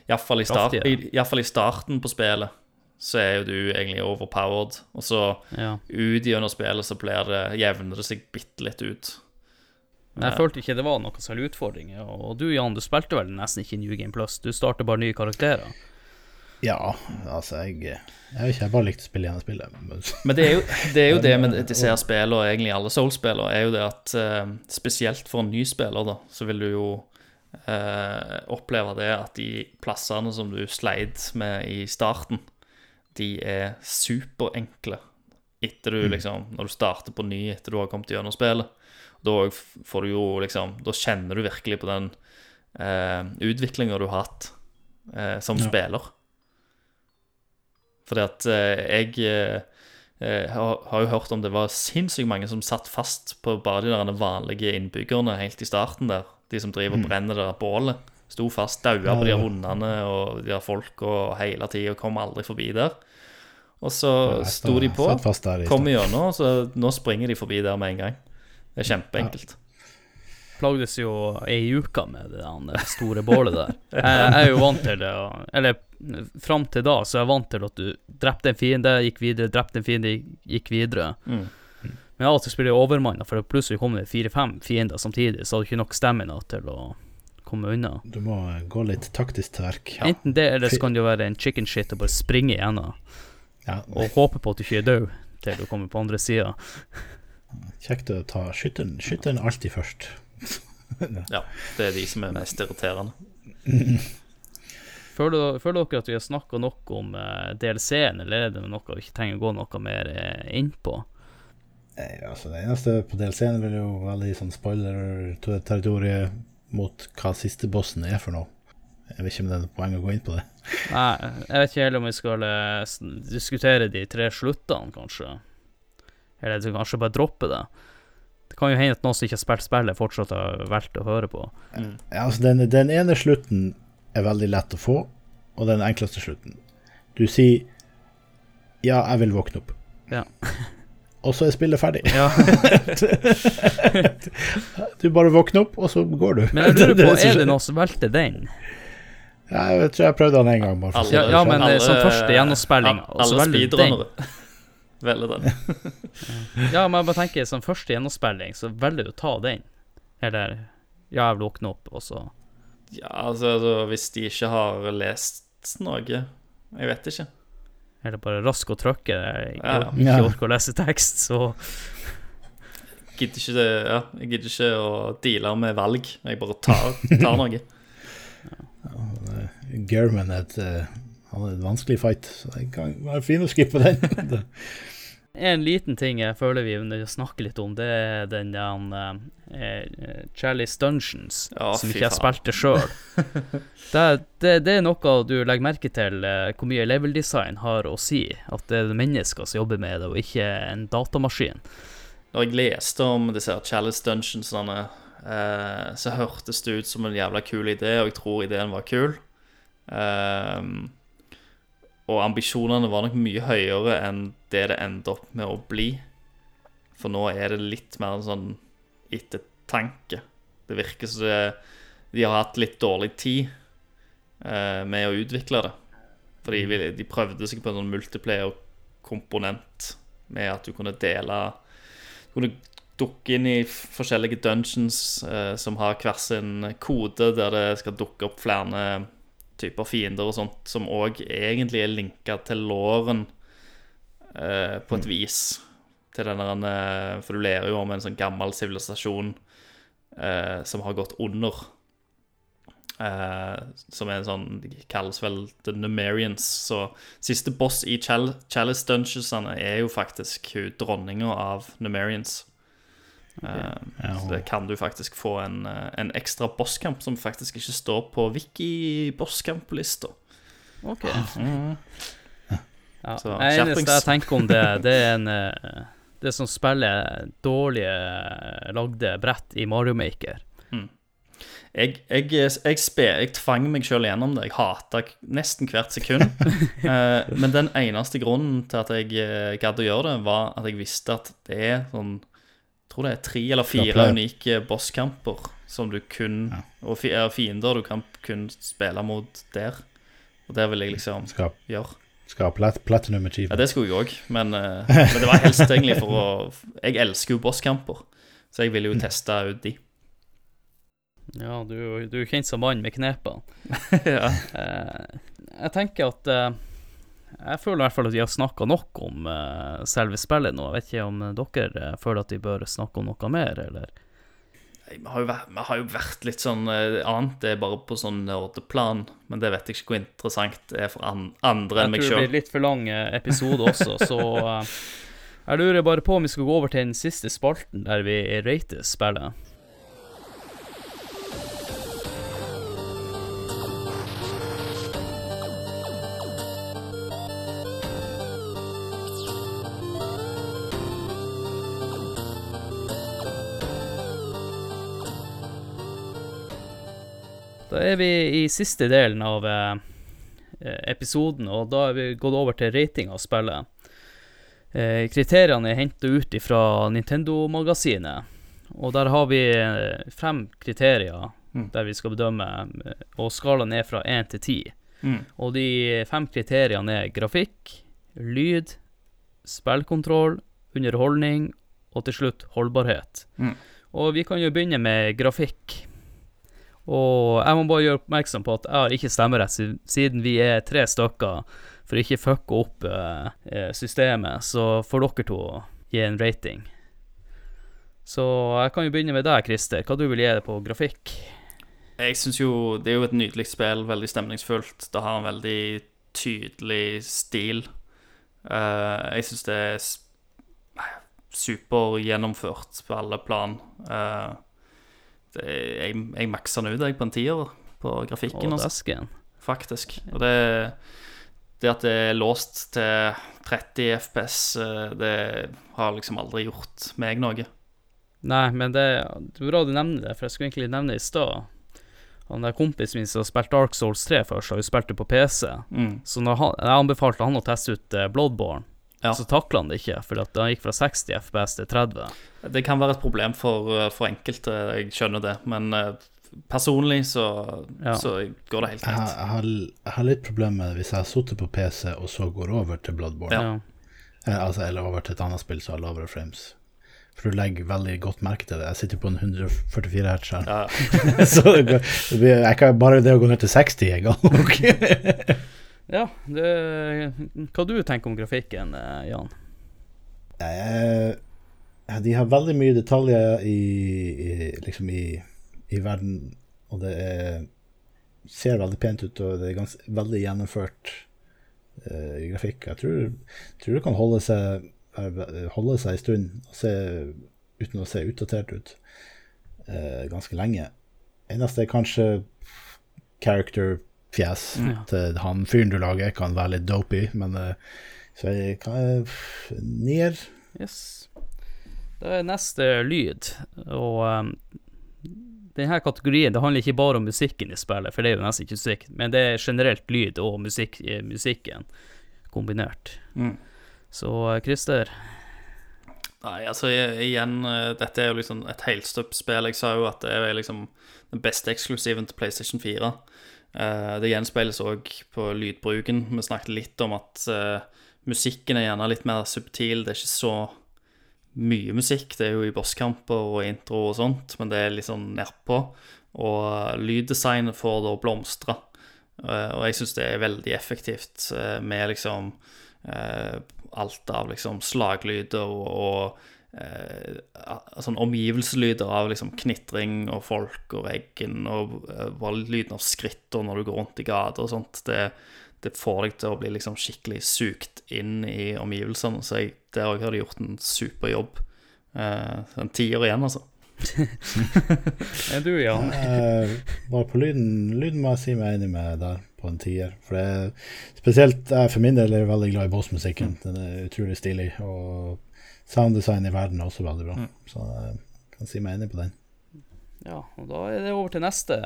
Iallfall i, start, i, i, i starten på spillet så er jo du egentlig overpowered. Og så Ja. ut gjennom spillet så blir det, jevner det seg bitte litt ut. Men jeg følte ikke det var noen særlig utfordringer. Og du Jan, du spilte vel nesten ikke New Game Plus, du starter bare nye karakterer. ja, altså, jeg Jeg vet ikke, jeg bare likte å spille gjennom spillet. Men, Men det er jo det, er jo det med disse her spillene, og egentlig alle Soul-spillene, er jo det at eh, spesielt for en ny spiller, da, så vil du jo eh, oppleve det at de plassene som du sleit med i starten, de er superenkle etter du liksom Når du starter på ny etter du har kommet gjennom spillet. Da får du jo liksom Da kjenner du virkelig på den eh, utviklinga du har hatt eh, som Ja. spiller. Fordi at eh, jeg eh, eh, har, har jo hørt om det var sinnssykt mange som satt fast på bare de der vanlige innbyggerne helt i starten der. De som driver og brenner det der bålet. Sto fast, daua på de ja. hundene og de der folka hele tida kom aldri forbi der. Og så sto de på, der kom gjennom, så nå springer de forbi der med en gang. Det er kjempeenkelt. Plagdes jo ei uke med det store bålet der. Jeg, jeg er jo vant til det, eller fram til da så er jeg vant til at du drepte en fiende, gikk videre, drepte en fiende, gikk videre. Mm. Men av og til spiller jeg overmanna, for plutselig kommer det fire-fem fiender samtidig, så har du ikke nok stamina til å komme unna. Du må gå litt taktisk til verk. Enten det, eller så kan det jo være en chicken shit og bare springe igjennom Ja, og håpe på at du ikke er død til du kommer på andre sida. Kjekt å ta skytteren, skytteren alltid først. Ja, det er de som er mest irriterende. Føler, føler dere at vi har snakka nok om uh, DLC-en, eller er det noe vi ikke trenger å gå noe mer uh, inn på? Nei, altså Det eneste på DLC-en vil jo veldig sånn spoiler-territoriet mot hva siste bossen er for noe. Jeg vet ikke om det er noe poeng å gå inn på det. Nei, jeg vet ikke heller om vi skal eh, diskutere de tre sluttene, kanskje. Eller så kanskje bare droppe det. Det kan jo hende at noen som ikke har spilt spillet, fortsatt har valgt å høre på. Mm. Ja, altså den, den ene slutten er veldig lett å få, og den enkleste slutten. Du sier 'ja, jeg vil våkne opp', Ja. og så er spillet ferdig. Ja. Du bare våkner opp, og så går du. Men jeg lurer på, er det noen som valgte den? Ja, jeg tror jeg prøvde den en gang. Bare for å Ja, ja, ferdig. men- som første gjennomspilling, Alle du speedrunnere velger den. Ja, men jeg bare tenker, som første gjennomspilling, så velger du å ta den. Eller ja, jeg våkner våkne opp, og så Ja, altså, altså hvis de ikke har lest noe Jeg vet ikke. Eller bare rask å trykke. Jeg Ja, ja. ikke orker å lese tekst, så Gidder ikke, det, ja, jeg gidder ikke å deale med valg. Jeg bare tar, tar noe. German er et, eh, han er en vanskelig fight, så det kan være fin å skippe den. En liten ting jeg føler vi må snakke litt om, det er den der uh, Chalice Dungeons, Ja, som ikke jeg spilte sjøl. det, det, det er noe du legger merke til, eh, hvor mye level design har å si. At det er mennesker som jobber med det, og ikke en datamaskin. Når jeg leste om disse Chalice Dungeonsene, eh, så hørtes det ut som en jævla kul idé, og jeg tror ideen var kul. Ehm, og ambisjonene var nok mye høyere enn det det endte opp med å bli. For nå er det litt mer en sånn ettertanke. Det virker som det, de har hatt litt dårlig tid eh, med å utvikle det. For vi- de prøvde seg på en sånn multiplayer-komponent med at du kunne dele Du kunne dukke inn i forskjellige dungeons eh, som har hver sin kode, der det skal dukke opp flere typer fiender og sånt, som òg egentlig er linka til låren eh, på et vis. Til denne, eh, For du lærer jo om en sånn gammel sivilisasjon eh, som har gått under. Eh, som er en sånn De kalles vel The Numerians. Så siste boss i Chal Chalice Dungeonsene er jo faktisk hun dronninga av Numerians. Eh, Ja, så det kan du faktisk få en, eh, en ekstra bosskamp som faktisk ikke står på Wiki-bosskamp-lista. Ok. Mm. Ja. Så, det eneste jeg tenker om det, det er en eh, Det som spiller dårlige eh, lagde brett i Mario Maker. Jeg, jeg, jeg, spe, jeg tvang meg sjøl gjennom det. Jeg hata nesten hvert sekund. Eh, men den eneste grunnen til at jeg eh, gadd å gjøre det, var at jeg visste at det er sånn tror det er tre eller fire unike bosskamper som du kun Ja. Og er fiender du kan kun spille mot der. Og det vil jeg liksom Skal, gjøre. skal ha plat, platinum Ja, det skulle jeg òg, men, eh, men det var helst egentlig for å Jeg elsker jo bosskamper, så jeg ville jo teste ut de. Ja, du, du er kjent som mann med knepene. ja. Eh, jeg tenker at eh, Jeg føler i hvert fall at vi har snakka nok om uh, selve spillet nå. Jeg vet ikke om dere eh, føler at vi bør snakke om noe mer, eller? Vi har, har jo vært litt sånn uh, annet, det er bare på sånn nerdeplan. Men det vet jeg ikke hvor interessant det er for an, andre enn Jeg tror det blir litt for lang episode også, så uh, jeg lurer bare på om vi skal gå over til den siste spalten der vi rater spillet. Da er vi i siste delen av eh, eh, episoden, og da er vi gått over til rating av spillet. Eh, kriteriene er henta ut fra Nintendo-magasinet, og der har vi eh, fem kriterier Mm. der vi skal bedømme, eh, og skalaen er fra én til ti. Mm. Og de fem kriteriene er grafikk, lyd, spillkontroll, underholdning og til slutt holdbarhet. Mm. Og vi kan jo begynne med grafikk. Og jeg må bare gjøre oppmerksom på at jeg har ikke stemmerett, siden vi er tre stykker, for å ikke fucke opp eh, eh, systemet, så får dere to gi en rating. Så jeg kan jo begynne med deg, Christer. Hva du vil gi det på grafikk? Jeg syns jo det er jo et nydelig spill, veldig stemningsfullt. Det har en veldig tydelig stil. Uh, jeg syns det er super supergjennomført på alle plan. Eh, det, jeg, jeg maksa den ut, jeg, på en tier på grafikken. Og altså. faktisk. Og det, det at det er låst til 30 FPS, eh, det har liksom aldri gjort meg noe. Nei, men det, det er bra du nevner det, for jeg skulle egentlig nevne det i stad. Han der kompisen min som spilte Dark Souls 3 først, har jo spilt det på PC. Mm. Så når han, jeg anbefalte han å teste ut eh, Bloodborne, Ja. så takla han det ikke, for han gikk fra 60 FPS til 30. Det kan være et problem for, eh, for enkelte, jeg skjønner det, men eh, personlig så, Ja. så går det helt Jeg greit. jeg, har, jeg har litt problemer med hvis jeg har sittet på PC og så går over til Bloodborne. Ja. Eh, altså, eller over til et annet spill som har lavere frames. For du legger veldig godt merke til det. Jeg sitter på en 144 hertz skjerm. Ja, så det går, det blir, jeg kan, bare det å gå ned til 60 er gang. ja det, hva du tenker om grafikken, Jan? Eh, de har veldig mye detaljer i, i, liksom i, i verden, og det er, ser veldig pent ut, og det er gans, veldig gjennomført I grafikk. Jeg tror, tror det kan holde seg eh, holde seg en stund se, uten å se utdatert ut uh, ganske lenge. Eneste er kanskje character-fjes Ja. til han fyren du lager, kan være litt dopey, men uh, så jeg kan nier. Yes. Da er neste lyd, og um, denne kategorien det handler ikke bare om musikken i spillet, for det er jo nesten ikke musikk, men det er generelt lyd og musikk, eh, musikken kombinert. Mm. Så eh, Christer, Nei, altså igjen, eh, dette er jo liksom et helstøpt-spill. Jeg sa jo at det er liksom den beste eksklusiven til PlayStation 4. Eh, det gjenspeiles òg på lydbruken. Vi snakket litt om at musikken er gjerne litt mer subtil. Det er ikke så mye musikk. Det er jo i bosskamper og intro og sånt, men det er litt sånn nedpå. Og lyddesignet får da blomstre. Eh, og jeg syns det er veldig effektivt eh, med liksom eh, alt av liksom slaglyder og, og sånn omgivelseslyder av liksom knitring og folk og veggen og bare lyden av skritter når du går rundt i gata og sånt. Det, det får deg til å bli liksom skikkelig sugt inn i omgivelsene. Så jeg, der òg har de gjort en super jobb. Uh, en tiår igjen, altså. er du, Jan? Eh, bare på lyden, lyden må jeg si meg enig med der, på en tier. For det er, spesielt jeg for min del er veldig glad i bossmusikken. Den er utrolig stilig. Og sounddesign i verden er også veldig bra. Mm. Så jeg kan si meg enig på den. Ja, og da er det over til neste.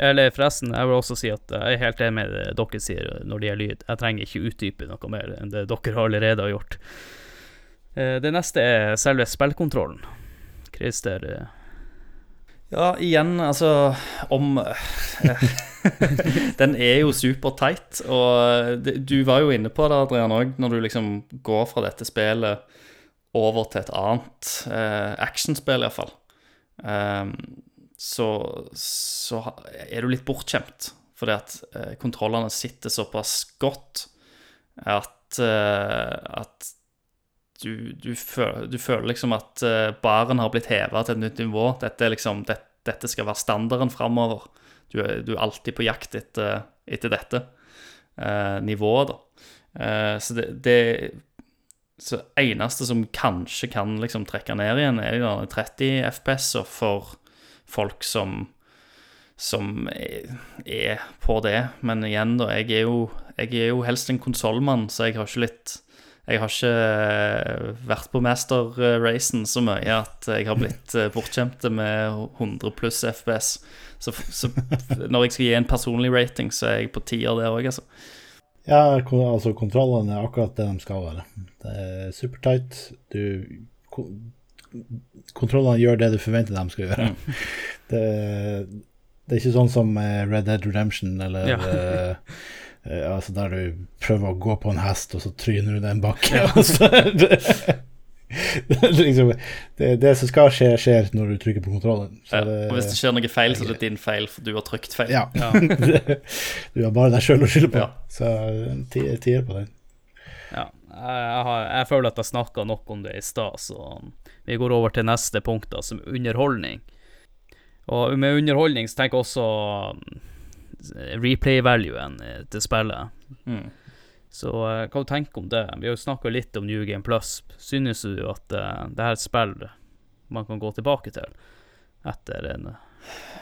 Eller forresten, jeg vil også si at jeg er helt enig med det dere sier når det gjelder lyd. Jeg trenger ikke utdype noe mer enn det dere allerede har gjort. Eh, Det neste er selve spillkontrollen. Christer, eh, Ja, igjen, altså Om Den er jo superteit, og det, du var jo inne på det, Adrian, òg, når du liksom går fra dette spillet over til et annet eh, actionspill, iallfall. Um, så, så er du litt bortskjemt, fordi at eh, kontrollene sitter såpass godt at, eh, at du, du, føler, du føler liksom at eh, baren har blitt heva til et nytt nivå. Dette, liksom, det, dette skal være standarden framover. Du, du er alltid på jakt etter, etter dette eh, nivået, da. Eh, så det, det Så eneste som kanskje kan liksom trekke ned igjen, er 30 FPS-er for folk som som er, på det. Men igjen, da, jeg er jo, jeg er jo helst en konsollmann, så jeg har ikke litt jeg har ikke eh, vært på master-racen så mye at jeg har blitt bortkjemte med 100 pluss FPS. Så, så når jeg skal gi en personlig rating, så er jeg på tier der òg, altså. Ja, altså kontrollene er akkurat det de skal være. Det er supertight. Du Kontrollene gjør det du forventer de skal gjøre. Det, det er ikke sånn som eh, Red Dead Redemption eller Ja. eh, eh, altså der du prøver å gå på en hest, og så tryner du den en bakke. er det, liksom, det, det som skal skje, skjer når du trykker på kontrollen. Så Ja, det- og hvis det skjer noe feil, så er det din feil, for du har trykt feil. ja. Ja. du har bare deg sjøl å skylde på. Ja. Så ti- tier på den. Ja, jeg, har, jeg føler at jeg snakka nok om det i stad, så vi går over til neste punkt, da, som underholdning. Og med underholdning så tenker jeg også mm, replay-valuen eh, til spillet. Mm. Så eh, hva du tenker om det? Vi har jo snakka litt om New Game Plus. Synes du at uh, det her er et spill man kan gå tilbake til etter en,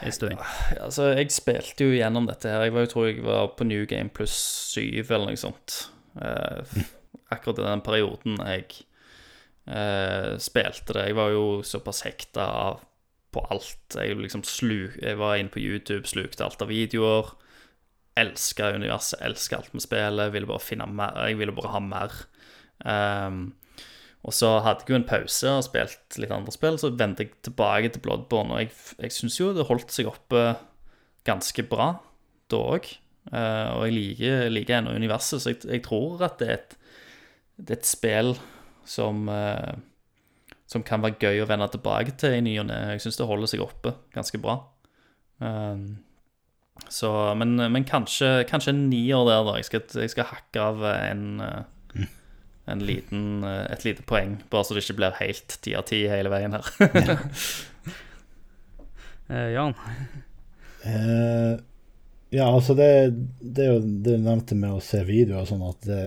en stund? Altså, jeg spilte jo gjennom dette her. Jeg var jo, tror jeg var på New Game Plus 7 eller noe sånt. Eh, akkurat i den perioden jeg eh, spilte det. Jeg var jo såpass hekta på alt. Jeg, liksom sluk, jeg var inne på YouTube, slukte alt av videoer. Elska universet, elska alt med spillet. Ville bare finne mer. Jeg ville bare ha mer. Um, og så hadde jeg jo en pause og spilt litt andre spill, så vendte jeg tilbake til Bloodborne, og jeg, jeg syns jo det holdt seg oppe ganske bra da òg. og jeg liker, liker ennå universet, så jeg, jeg tror at det er et, det er et spill som eh, som kan være gøy å vende tilbake til i ny og ne. Jeg syns det holder seg oppe ganske bra. Um, så, men, men kanskje, kanskje en nier der, da. Jeg skal, jeg skal hakke av en, eh, en liten, eh, et lite poeng, bare så det ikke blir helt ti av ti hele veien her. Eh, Jan? Eh, ja, altså det, det er jo det nevnte med å se videoer og sånn, at det,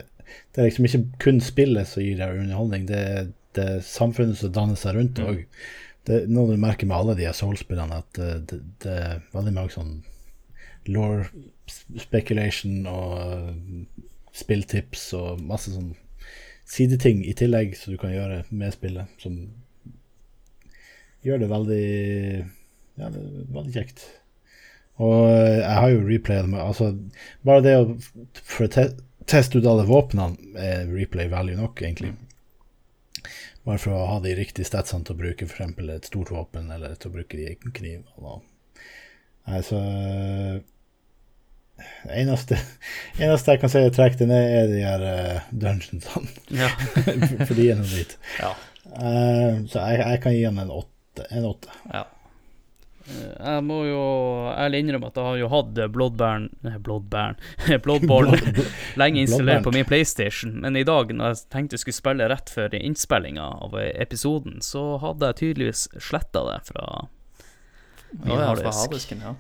det er liksom ikke kun spillet som gir deg underholdning, det er, det samfunnet som danner seg rundt òg. Det er noe du merker med alle de Soul-spillene, at det, det, det er veldig mange sånn law speculation og uh, spilltips og masse sånn sideting i tillegg som du kan gjøre med spillet, som gjør det veldig Ja, det er veldig kjekt. Og uh, jeg har jo replayet med Altså, bare det å For å teste ut alle våpnene er replay value nok, egentlig. Bare for å ha de riktige statsene til å bruke f.eks. et stort våpen, eller til å bruke de egen kniv. Og Nei, så eneste, eneste jeg kan si er trekk det ned, er de her uh, dungeonsene. Ja. for de er noe dritt. Ja. Uh, så jeg, jeg kan gi han en åtte. En åtte. ja. Eh, Jeg må jo ærlig innrømme at jeg har jo hatt Bloodburn Bloodborne Bloodburn Bloodborne lenge installert på min PlayStation, men i dag, når jeg tenkte jeg skulle spille rett før innspillinga av episoden, så hadde jeg tydeligvis sletta det fra min ja, fra harddisk. harddisken, ja.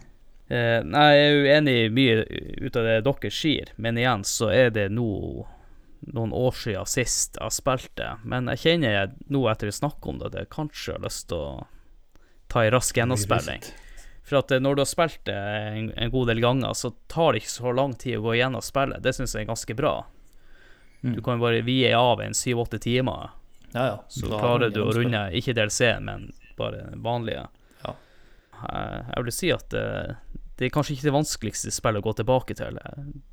Eh, nei, jeg er jo enig i mye ut av det dere sier, men igjen så er det nå noen år siden sist jeg spilte, men jeg kjenner nå etter å snakke om det, at jeg kanskje har lyst til å ta en rask gjennomspilling. For at eh, når du har spilt det en, en god del ganger, så tar det ikke så lang tid å gå gjennom spillet. Det syns jeg er ganske bra. Mm. Du kan bare vie av en syv-åtte timer, Ja, ja. så Da klarer du å runde ikke DLC-en, men bare den vanlige. Ja. Eh, Jeg vil si at eh, det er kanskje ikke det vanskeligste spillet å gå tilbake til.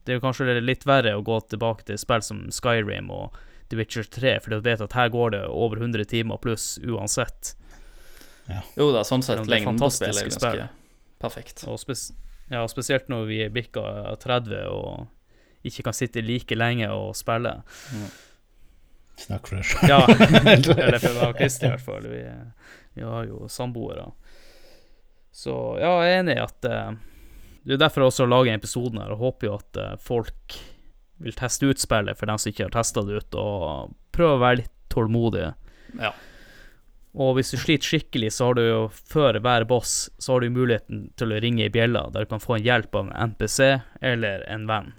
Det er kanskje litt verre å gå tilbake til spill som Skyrim og The Witcher 3, for du vet at her går det over 100 timer pluss uansett. Jo da, sånn sett, lengden på spillet er ganske spill. perfekt. Og spes ja, spesielt når vi er bikka 30 og ikke kan sitte like lenge og spille. Snakk for deg sjøl. Ja, eller for da Kristi i hvert fall. Vi, vi har jo samboere. Så ja, jeg er enig i at uh, Det er derfor jeg også lager episoden her, og håper jo at uh, folk vil teste ut spillet for dem som ikke har testa det ut, og prøve å være litt tålmodige. Ja. Og hvis du sliter skikkelig, så har du jo før hver boss, så har du muligheten til å ringe i bjella, der du kan få en hjelp av en NPC eller en venn.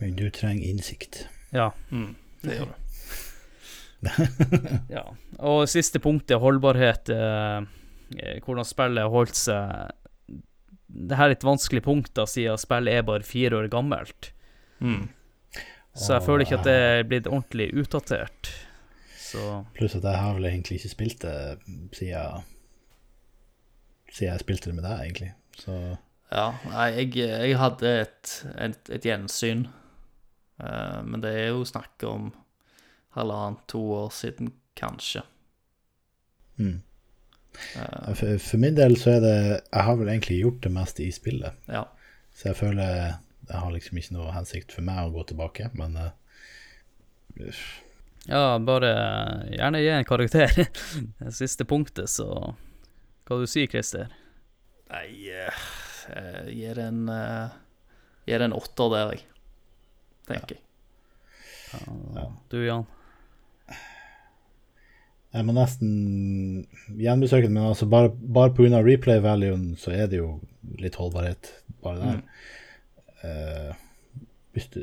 Men du trenger innsikt. Ja. Mm, det gjør du. Ja, og siste punktet, holdbarhet. Eh, eh, hvordan spillet har holdt seg Det her er et vanskelig punkt, da, siden spillet er bare fire år gammelt. Mm. Så jeg føler ikke at det er blitt ordentlig utdatert. Så Pluss at jeg har vel egentlig ikke spilt det siden Siden jeg spilte det med deg, egentlig. Så Ja, nei, jeg, jeg hadde et, et, et gjensyn. Uh, men det er jo snakk om halvannet, to år siden, kanskje. mm. Uh, for, for min del så er det Jeg har vel egentlig gjort det meste i spillet. ja. Så jeg føler jeg har liksom ikke noe hensikt for meg å gå tilbake, men eh, ja, bare gjerne gi en karakter. Det siste punktet, så Hva du sier Christer? Nei, eh, jeg gir en eh, Gir en åtter der, jeg. Tenker jeg. Ja. Du, Jan? Jeg må nesten gjenbesøke den, men altså bare, bare pga. replay-valuen så er det jo litt holdbarhet bare der. Eh, hvis du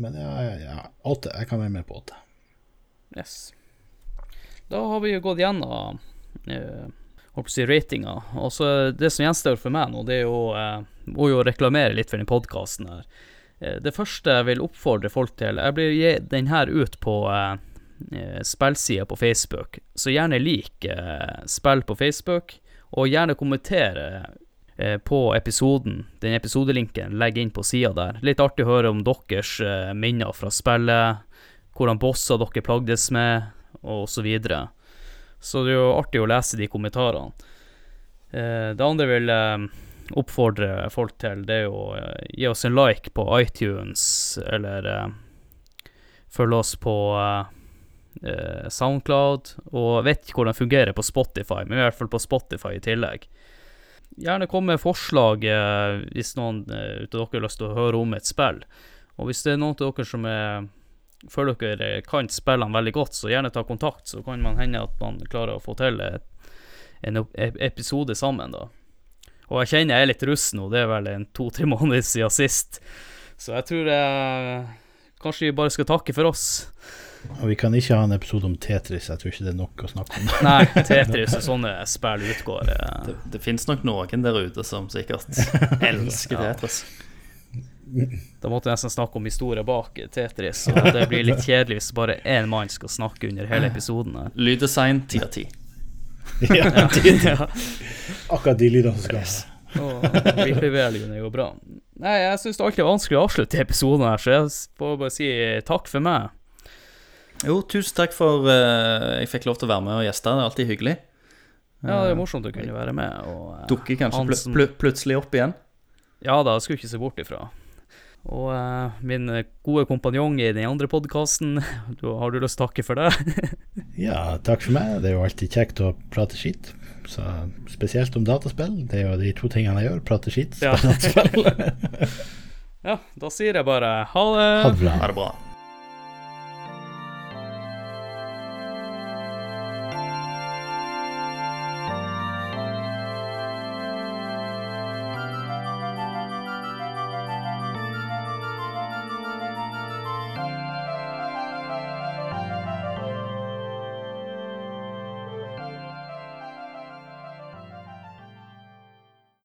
Men ja, ja, ja, åtte. Jeg kan være med på åtte. Yes. Da har vi jo gått gjennom uh, holdt å si ratinga. Og så det som gjenstår for meg nå, det er jo uh, Må jo reklamere litt for den podkasten her. Uh, det første jeg vil oppfordre folk til Jeg blir gi den her ut på eh, eh, spillsida på Facebook, så gjerne lik uh, spill på Facebook, og gjerne kommentere eh, på episoden. Den episodelinken legg inn på sida der. Litt artig å høre om deres eh, minner fra spillet hvordan bosser dere plagdes med, og så videre. Så det er jo artig å lese de kommentarene. Eh, det andre jeg vil eh, oppfordre folk til, det er jo eh, gi oss en like på iTunes, eller følge oss på Soundcloud, og vet ikke hvordan det fungerer på Spotify, men i hvert fall på Spotify i tillegg. Gjerne kom med forslag hvis noen av dere har lyst til å høre om et spill. Og hvis det er noen av dere som er føler dere kan spillene veldig godt, så gjerne ta kontakt, så kan man hende at man klarer å få til en ep- ep- episode sammen, da. Og jeg kjenner jeg er litt russ nå, det er vel en to-tre måneder siden sist, så jeg tror jeg kanskje vi bare skal takke for oss. Og vi kan ikke ha en episode om Tetris, jeg tror ikke det er nok å snakke om. Nei, Tetris og sånne spill utgår. eh. Det, det finnes nok noen der ute som sikkert elsker Ja. Da måtte jeg nesten snakke om historien bak Tetris, og det blir litt kjedelig hvis bare én mann skal snakke under hele episoden. Lyddesign ti av ti. ja, Ja. akkurat de lydene som skal Vippelvelgen er jo bra. Nei, jeg syns det alltid er vanskelig å avslutte episoden her, så jeg får bare si takk for meg. Jo, tusen takk for uh, jeg fikk lov til å være med og gjeste. Det er alltid hyggelig. Ja, det er morsomt å kunne være med. Og, uh, Dukker kanskje pl pl plutselig opp igjen. Ja da, jeg skulle ikke se bort ifra. Og uh, min gode kompanjong i den andre podkasten, har du lyst til å takke for det? Ja, takk for meg. Det er jo alltid kjekt å prate skitt. Så spesielt om dataspill. Det er jo de to tingene jeg gjør. Prate skitt, Ja. dataspill. Ja, da sier jeg bare ha det. Ha det bra. Ha det bra.